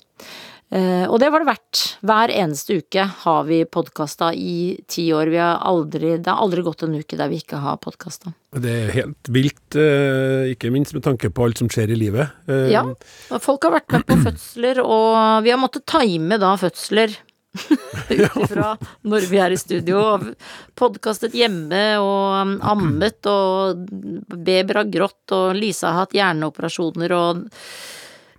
Eh, og det var det verdt. Hver eneste uke har vi podkasta i ti år. Vi har aldri, det har aldri gått en uke der vi ikke har podkasta. Det er helt vilt, eh, ikke minst med tanke på alt som skjer i livet. Eh, Ja. Folk har vært med på fødsler, og vi har måttet time da fødsler. [LAUGHS] Ut ifra når vi er i studio. Podkastet hjemme og um, ammet, og babyer har grått, og Lisa har hatt hjerneoperasjoner og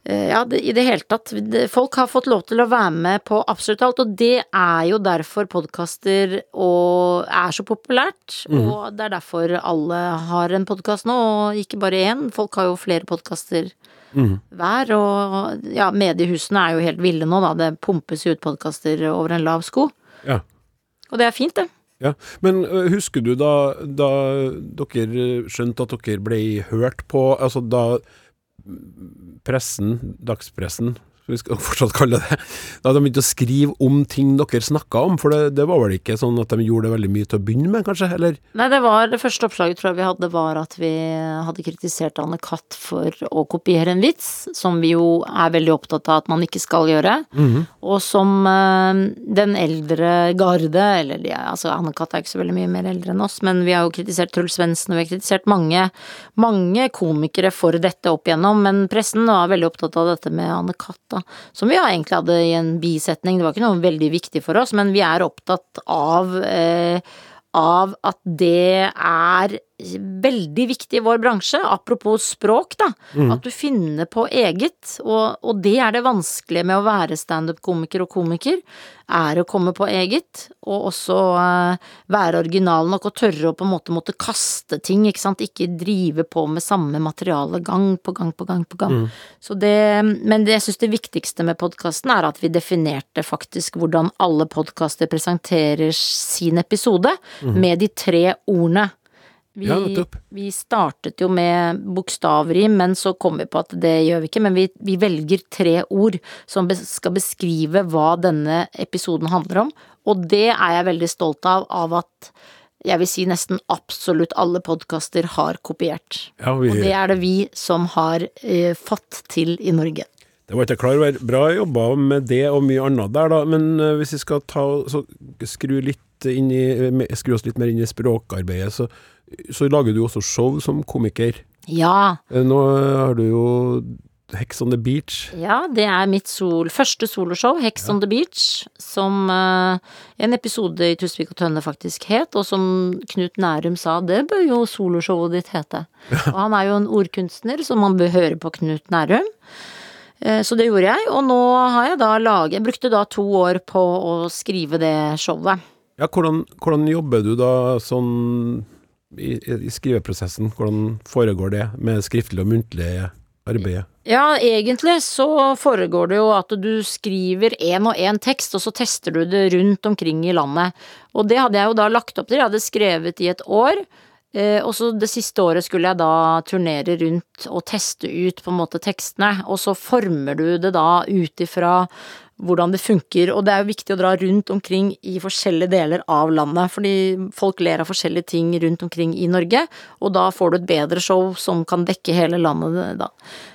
ja, i det hele tatt. Folk har fått lov til å være med på absolutt alt, og det er jo derfor podkaster er så populært. Og det er derfor alle har en podkast nå, og ikke bare én. Folk har jo flere podkaster hver, og ja, mediehusene er jo helt ville nå, da. Det pumpes jo ut podkaster over en lav sko. ja. Og det er fint, det. Ja, Men husker du da, da dere skjønte at dere ble hørt på, altså da pressen, dagspressen, som vi skal [LAUGHS] fortsatt kalle det, da de begynte å skrive om ting dere snakka om, for det, det var vel ikke sånn at de gjorde det veldig mye til å begynne med, kanskje, eller? Nei, det var det første oppslaget tror jeg vi hadde, var at vi hadde kritisert Anne Katt for å kopiere en vits, som vi jo er veldig opptatt av at man ikke skal gjøre. Og som eh, den eldre garde, eller de, altså Anne Katt er ikke så veldig mye mer eldre enn oss, men vi har jo kritisert Truls Svendsen, og vi har kritisert mange, mange komikere for dette opp igjennom, men pressen var veldig opptatt av dette med Anne Katt, da, som vi egentlig hadde i en bisetning. Det var ikke noe veldig viktig for oss, men vi er opptatt av eh, av at det er veldig viktig i vår bransje. Apropos språk, da. At du finner på eget. Og, og det er det vanskelige med å være standup-komiker og komiker. Er å komme på eget, og også uh, være original nok og tørre å på en måte måtte kaste ting, ikke sant. Ikke drive på med samme materiale gang på gang på gang på gang. Så det, men det, jeg syns det viktigste med podkasten er at vi definerte faktisk hvordan alle podkaster presenterer sin episode, med de tre ordene. Vi, Ja, vi startet jo med bokstavrim, men så kom vi på at det gjør vi ikke. Men vi, vi velger tre ord som skal beskrive hva denne episoden handler om. Og det er jeg veldig stolt av, av at jeg vil si nesten absolutt alle podkaster har kopiert. Ja, vi, Og det er det vi som har eh, fått til i Norge. Det var ikke klar over. Bra jobba med det og mye annet der, da. Men eh, hvis vi skal ta, så skru, litt inn i, skru oss litt mer inn i språkarbeidet, så, så lager du også show som komiker. Ja, Eh, Nå har du jo Hex on the Beach. ja, det er mitt sol, første soloshow, Hex on the Beach, som uh, en episode i Tusvik og Tønne faktisk het, og som Knut Nærum sa, det bør jo soloshowet ditt hete. [LAUGHS] Og han er jo en ordkunstner, så man bør høre på Knut Nærum. Eh, Så det gjorde jeg, og nå har jeg da laget Jeg brukte da to år på å skrive det showet. Ja, hvordan, hvordan jobber du da sånn i, i skriveprosessen? Hvordan foregår det med skriftlig og muntlig arbeid? Ja, egentlig så foregår det jo at du skriver én og én tekst, og så tester du det rundt omkring i landet. Og det hadde jeg jo da lagt opp til, jeg hadde skrevet i et år. Eh, og så det siste året skulle jeg da turnere rundt og teste ut på en måte tekstene, og så former du det da ut ifra hvordan det funker, og det er jo viktig å dra rundt omkring i forskjellige deler av landet, fordi folk ler av forskjellige ting rundt omkring i Norge, og da får du et bedre show som kan dekke hele landet da.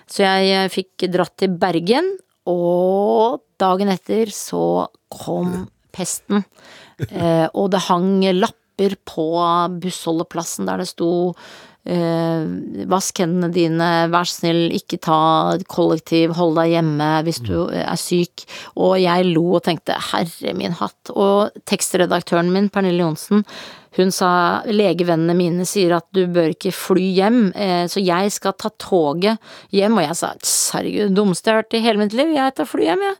Så jeg fikk dratt til Bergen, og dagen etter så kom pesten, eh, og det hang lapper på bussholdeplassen der det sto Eh, vask hendene dine, vær snill, ikke ta kollektiv, hold deg hjemme hvis du er syk. Og jeg lo og tenkte herre min hatt. Og tekstredaktøren min, Pernille Johnsen, hun sa legevennene mine sier at du bør ikke fly hjem, eh, så jeg skal ta toget hjem. Og jeg sa herregud, det dummeste jeg har hørt i hele mitt liv, jeg tar fly hjem, jeg.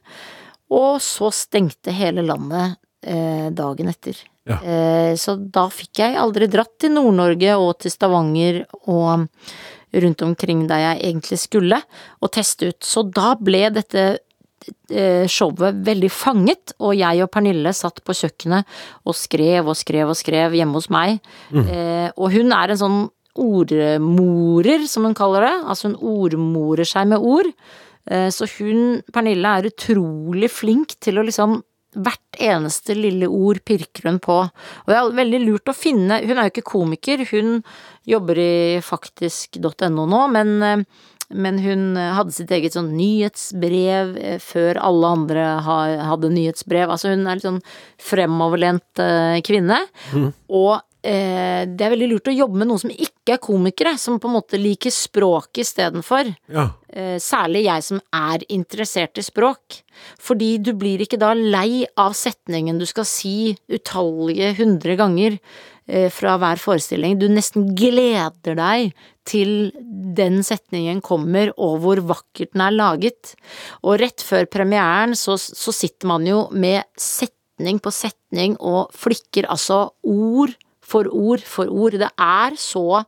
Og så stengte hele landet eh, dagen etter. Ja. Eh, så da fikk jeg aldri dratt til Nord-Norge og til Stavanger og rundt omkring der jeg egentlig skulle, og teste ut. Så da ble dette eh, showet veldig fanget, og jeg og Pernille satt på kjøkkenet og skrev og skrev og skrev hjemme hos meg. Mm. Eh, og hun er en sånn ordmorer, som hun kaller det. Altså hun ordmorer seg med ord. Så hun, Pernille, er utrolig flink til å liksom Hvert eneste lille ord pirker hun på. Og det er veldig lurt å finne Hun er jo ikke komiker, hun jobber i faktisk.no nå, men, eh, men hun hadde sitt eget sånn nyhetsbrev eh, før alle andre hadde nyhetsbrev. Altså hun er litt sånn fremoverlent eh, kvinne. Mm. Og eh, det er veldig lurt å jobbe med noen som ikke er komikere, som på en måte liker språk istedenfor. Ja. Eh, særlig jeg som er interessert i språk. Fordi du blir ikke da lei av setningen du skal si utallige hundre ganger eh, fra hver forestilling. Du nesten gleder deg til den setningen kommer, og hvor vakkert den er laget. Og rett før premieren så, så sitter man jo med setning på setning og flikker altså ord for ord for ord. Det er så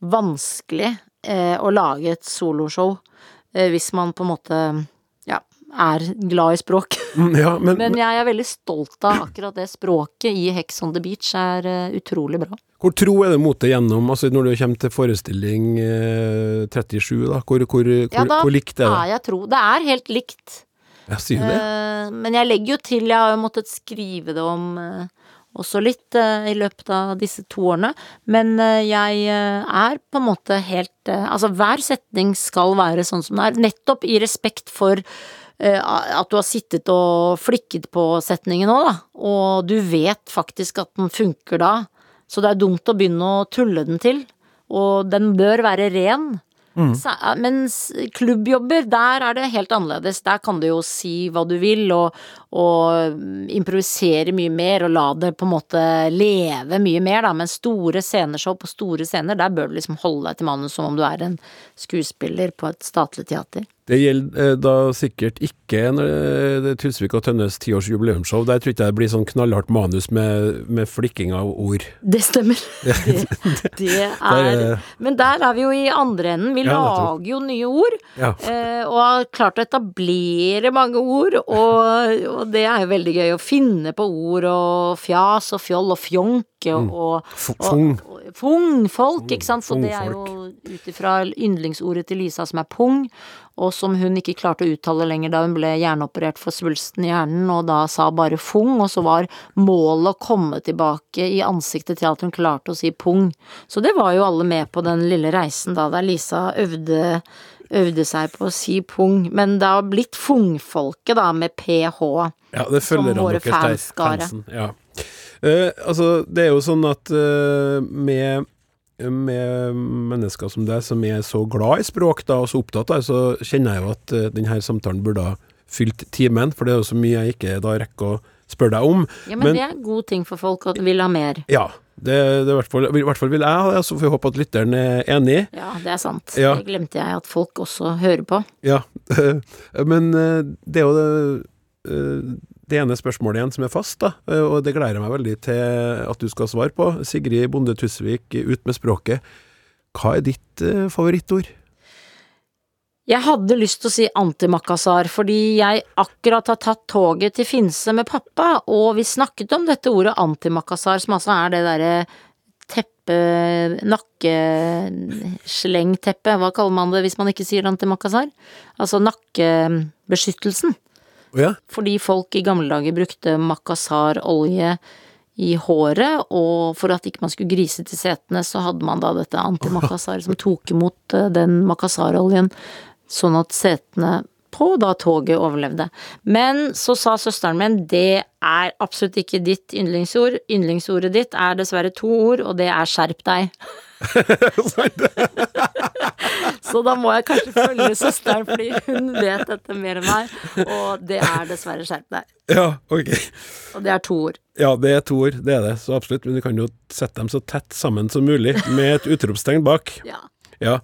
vanskelig eh, å lage et soloshow eh, hvis man på en måte ja, er glad i språk. [LAUGHS] Mm, ja, men, men, jeg er veldig stolt av akkurat det språket i Hex on the Beach er uh, utrolig bra. Hvor tro er det mot det gjennom, altså når du kommer til forestilling eh, 37, da? Hvor, hvor, ja, da hvor likt er det? Ja, jeg tro. Det er helt likt. Jeg sier det. Uh, men jeg legger jo til, jeg har jo måttet skrive det om uh, også litt uh, i løpet av disse to årene. Men uh, jeg uh, er på en måte helt Altså, hver setning skal være sånn som det er, nettopp i respekt for at du har sittet og flikket på setningen nå, da, og du vet faktisk at den funker da. Så det er dumt å begynne å tulle den til. Og den bør være ren. Mm. Mens klubbjobber, der er det helt annerledes. Der kan du jo si hva du vil, og, og improvisere mye mer, og la det på en måte leve mye mer, da. Men store sceneshow på store scener, der bør du liksom holde deg til manus som om du er en skuespiller på et statlig teater. Det gjelder eh, da sikkert ikke eh, Tusvik og Tønnes tiårs jubileumsshow. Der tror jeg det blir sånn knallhardt manus med, med flikking av ord. Det stemmer. [LAUGHS] Det, det er [LAUGHS] Men der er vi jo i andre enden. Vi ja, lager jo nye ord. Ja. Eh, og har klart å etablere mange ord. Og, og, det er jo veldig gøy å finne på ord og fjas og fjoll og fjonk og, mm. og, og, Fungfolk, ikke sant. Så det er jo ut ifra yndlingsordet til Lisa som er pung og som hun ikke klarte å uttale lenger da hun ble hjerneoperert for svulsten i hjernen, og da sa bare fung, og så var målet å komme tilbake i ansiktet til at hun klarte å si pung. Så det var jo alle med på den lille reisen da, der Lisa øvde, øvde seg på å si pung, men det har blitt fungfolket, da, med ph, ja, det følger som våre fanskare. Ja. Uh, altså, det er jo sånn at uh, med med mennesker som deg, som er så glad i språk da, og så opptatt av det, så kjenner jeg jo at uh, denne samtalen burde ha fylt timen, for det er jo så mye jeg ikke da rekker å spørre deg om. Ja, men, men det er en god ting for folk at vil ha mer. Ja, det, det i, hvert fall, i hvert fall vil jeg ha det, så får vi håpe at lytteren er enig. Ja, det er sant. Ja. Det glemte jeg at folk også hører på. Ja, [LAUGHS] men det er jo det, det ene spørsmålet igjen som er fast, da, eh, og det gleder jeg meg veldig til at du skal svare på. Sigrid Bonde Tusvik, ut med språket. Hva er ditt eh, favorittord? Jeg hadde lyst til å si antimakassar, fordi jeg akkurat har tatt toget til Finse med pappa, og vi snakket om dette ordet antimakassar, som altså er det derre teppe, nakkeslengteppe, hva kaller man det hvis man ikke sier antimakassar? Altså nakkebeskyttelsen. Ja? Fordi folk i gamle dager brukte makasarolje i håret, og for at ikke man skulle grise til setene, så hadde man da dette antimakassar som tok imot eh, den makasaroljen, sånn at setene på da toget overlevde. Men så sa søsteren min det er absolutt ikke ditt yndlingsord. Yndlingsordet ditt er dessverre to ord, og det er skjerp deg. [LAUGHS] [LAUGHS] så da må jeg kanskje følge søsteren, fordi hun vet dette mer enn meg, og det er dessverre skjerp deg. Ja, ok. Og det er to ord. Ja, det er to ord, det er det, så absolutt. Men du kan jo sette dem så tett sammen som mulig, med et utropstegn bak. Ja. Ja.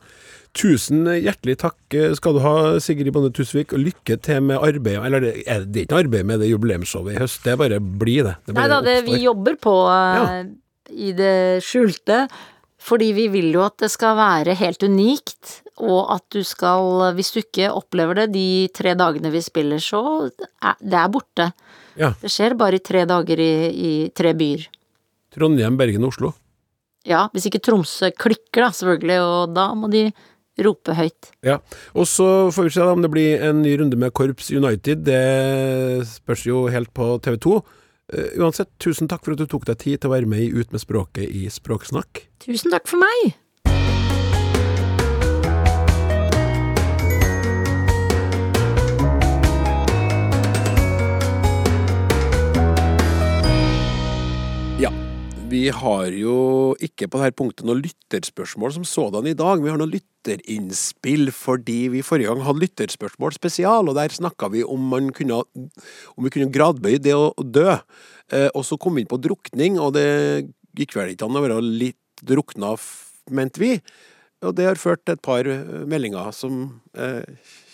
Tusen hjertelig takk skal du ha, Sigrid Bonde Tusvik, og lykke til med arbeidet. Eller det er, det ikke arbeid med det jubileumsshowet i høst, det er bare bli det. det Nei da, det, vi jobber på eh, Ja. i det skjulte, fordi vi vil jo at det skal være helt unikt, og at du skal, hvis du ikke opplever det de tre dagene vi spiller, så er det er borte. Ja. Det skjer bare i tre dager i, i tre byer. Trondheim, Bergen, og Oslo. Ja, hvis ikke Tromsø klikker da, selvfølgelig, og da må de rope høyt. Ja. Og så får vi se om det blir en ny runde med Korps United. Det spørs jo helt på TV 2. Eh, uansett, tusen takk for at du tok deg tid til å være med i Ut med språket i Språksnakk. Tusen takk for meg! Vi har jo ikke på dette punktet noe lytterspørsmål som sådan i dag. Vi har noen lytterinnspill fordi vi forrige gang hadde lytterspørsmål spesial, og der snakka vi om kunne, om vi kunne gradbøye det å dø. Eh, og så kom vi inn på drukning, og det gikk vel ikke an å være litt drukna, mente vi. Og det har ført til et par eh, meldinger som eh,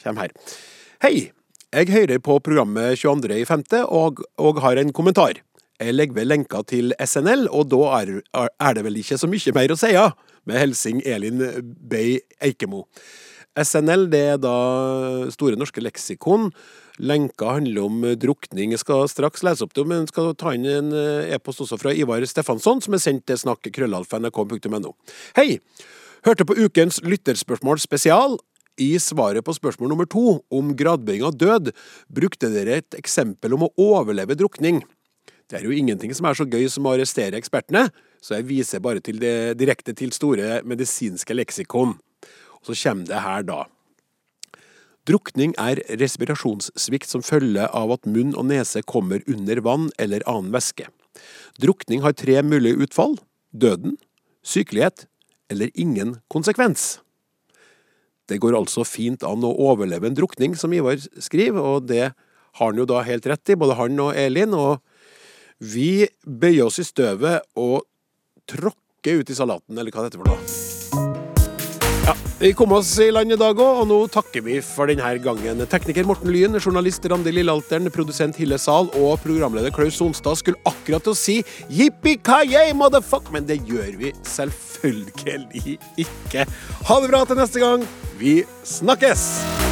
kommer her. Hei! Jeg hører på programmet 22.5. og, og har en kommentar. Jeg legger ved lenka til SNL, og da er, er det vel ikke så mye mer å si, ja. Med hilsing Elin Bay Eikemo. SNL det er da Store norske leksikon. Lenka handler om drukning. Jeg skal straks lese opp det, men jeg skal ta inn en eh, e-post også fra Ivar Stefansson, som er sendt til snakk.krøllalfa.nrk.no. Hei! Hørte på ukens lytterspørsmål spesial. I svaret på spørsmål nummer to, om gradbøying av død, brukte dere et eksempel om å overleve drukning. Det er jo ingenting som er så gøy som å arrestere ekspertene, så jeg viser bare til det direkte til store medisinske leksikon. Og så kommer det her da. Drukning er respirasjonssvikt som følge av at munn og nese kommer under vann eller annen væske. Drukning har tre mulige utfall – døden, sykelighet eller ingen konsekvens. Det går altså fint an å overleve en drukning, som Ivar skriver, og det har han jo da helt rett i, både han og Elin. og vi bøyer oss i støvet og tråkker ut i salaten, eller hva det heter for noe. Ja, Vi kom oss i land i dag òg, og nå takker vi for denne gangen. Tekniker Morten Lyen, journalist Randi Lillealteren, produsent Hille Zahl og programleder Klaus Sonstad skulle akkurat til å si yippee-ki-yay, motherfuck, men det gjør vi selvfølgelig ikke. Ha det bra til neste gang. Vi snakkes!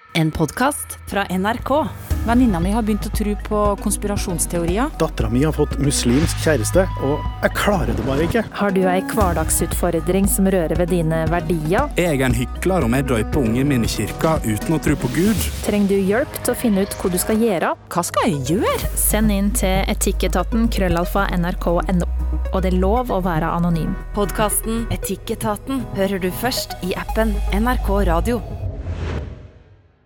En podkast fra NRK. Venninna mi har begynt å tro på konspirasjonsteorier. Dattera mi har fått muslimsk kjæreste, og jeg klarer det bare ikke. Har du ei hverdagsutfordring som rører ved dine verdier? Jeg er en hykler om jeg døyper ungen min i kirka uten å tro på Gud. Trenger du hjelp til å finne ut hva du skal gjøre? Hva skal jeg gjøre? Send inn til etikketaten krøllalfa nrk.no. Og det er lov å være anonym. Podkasten Etikketaten hører du først i appen NRK Radio.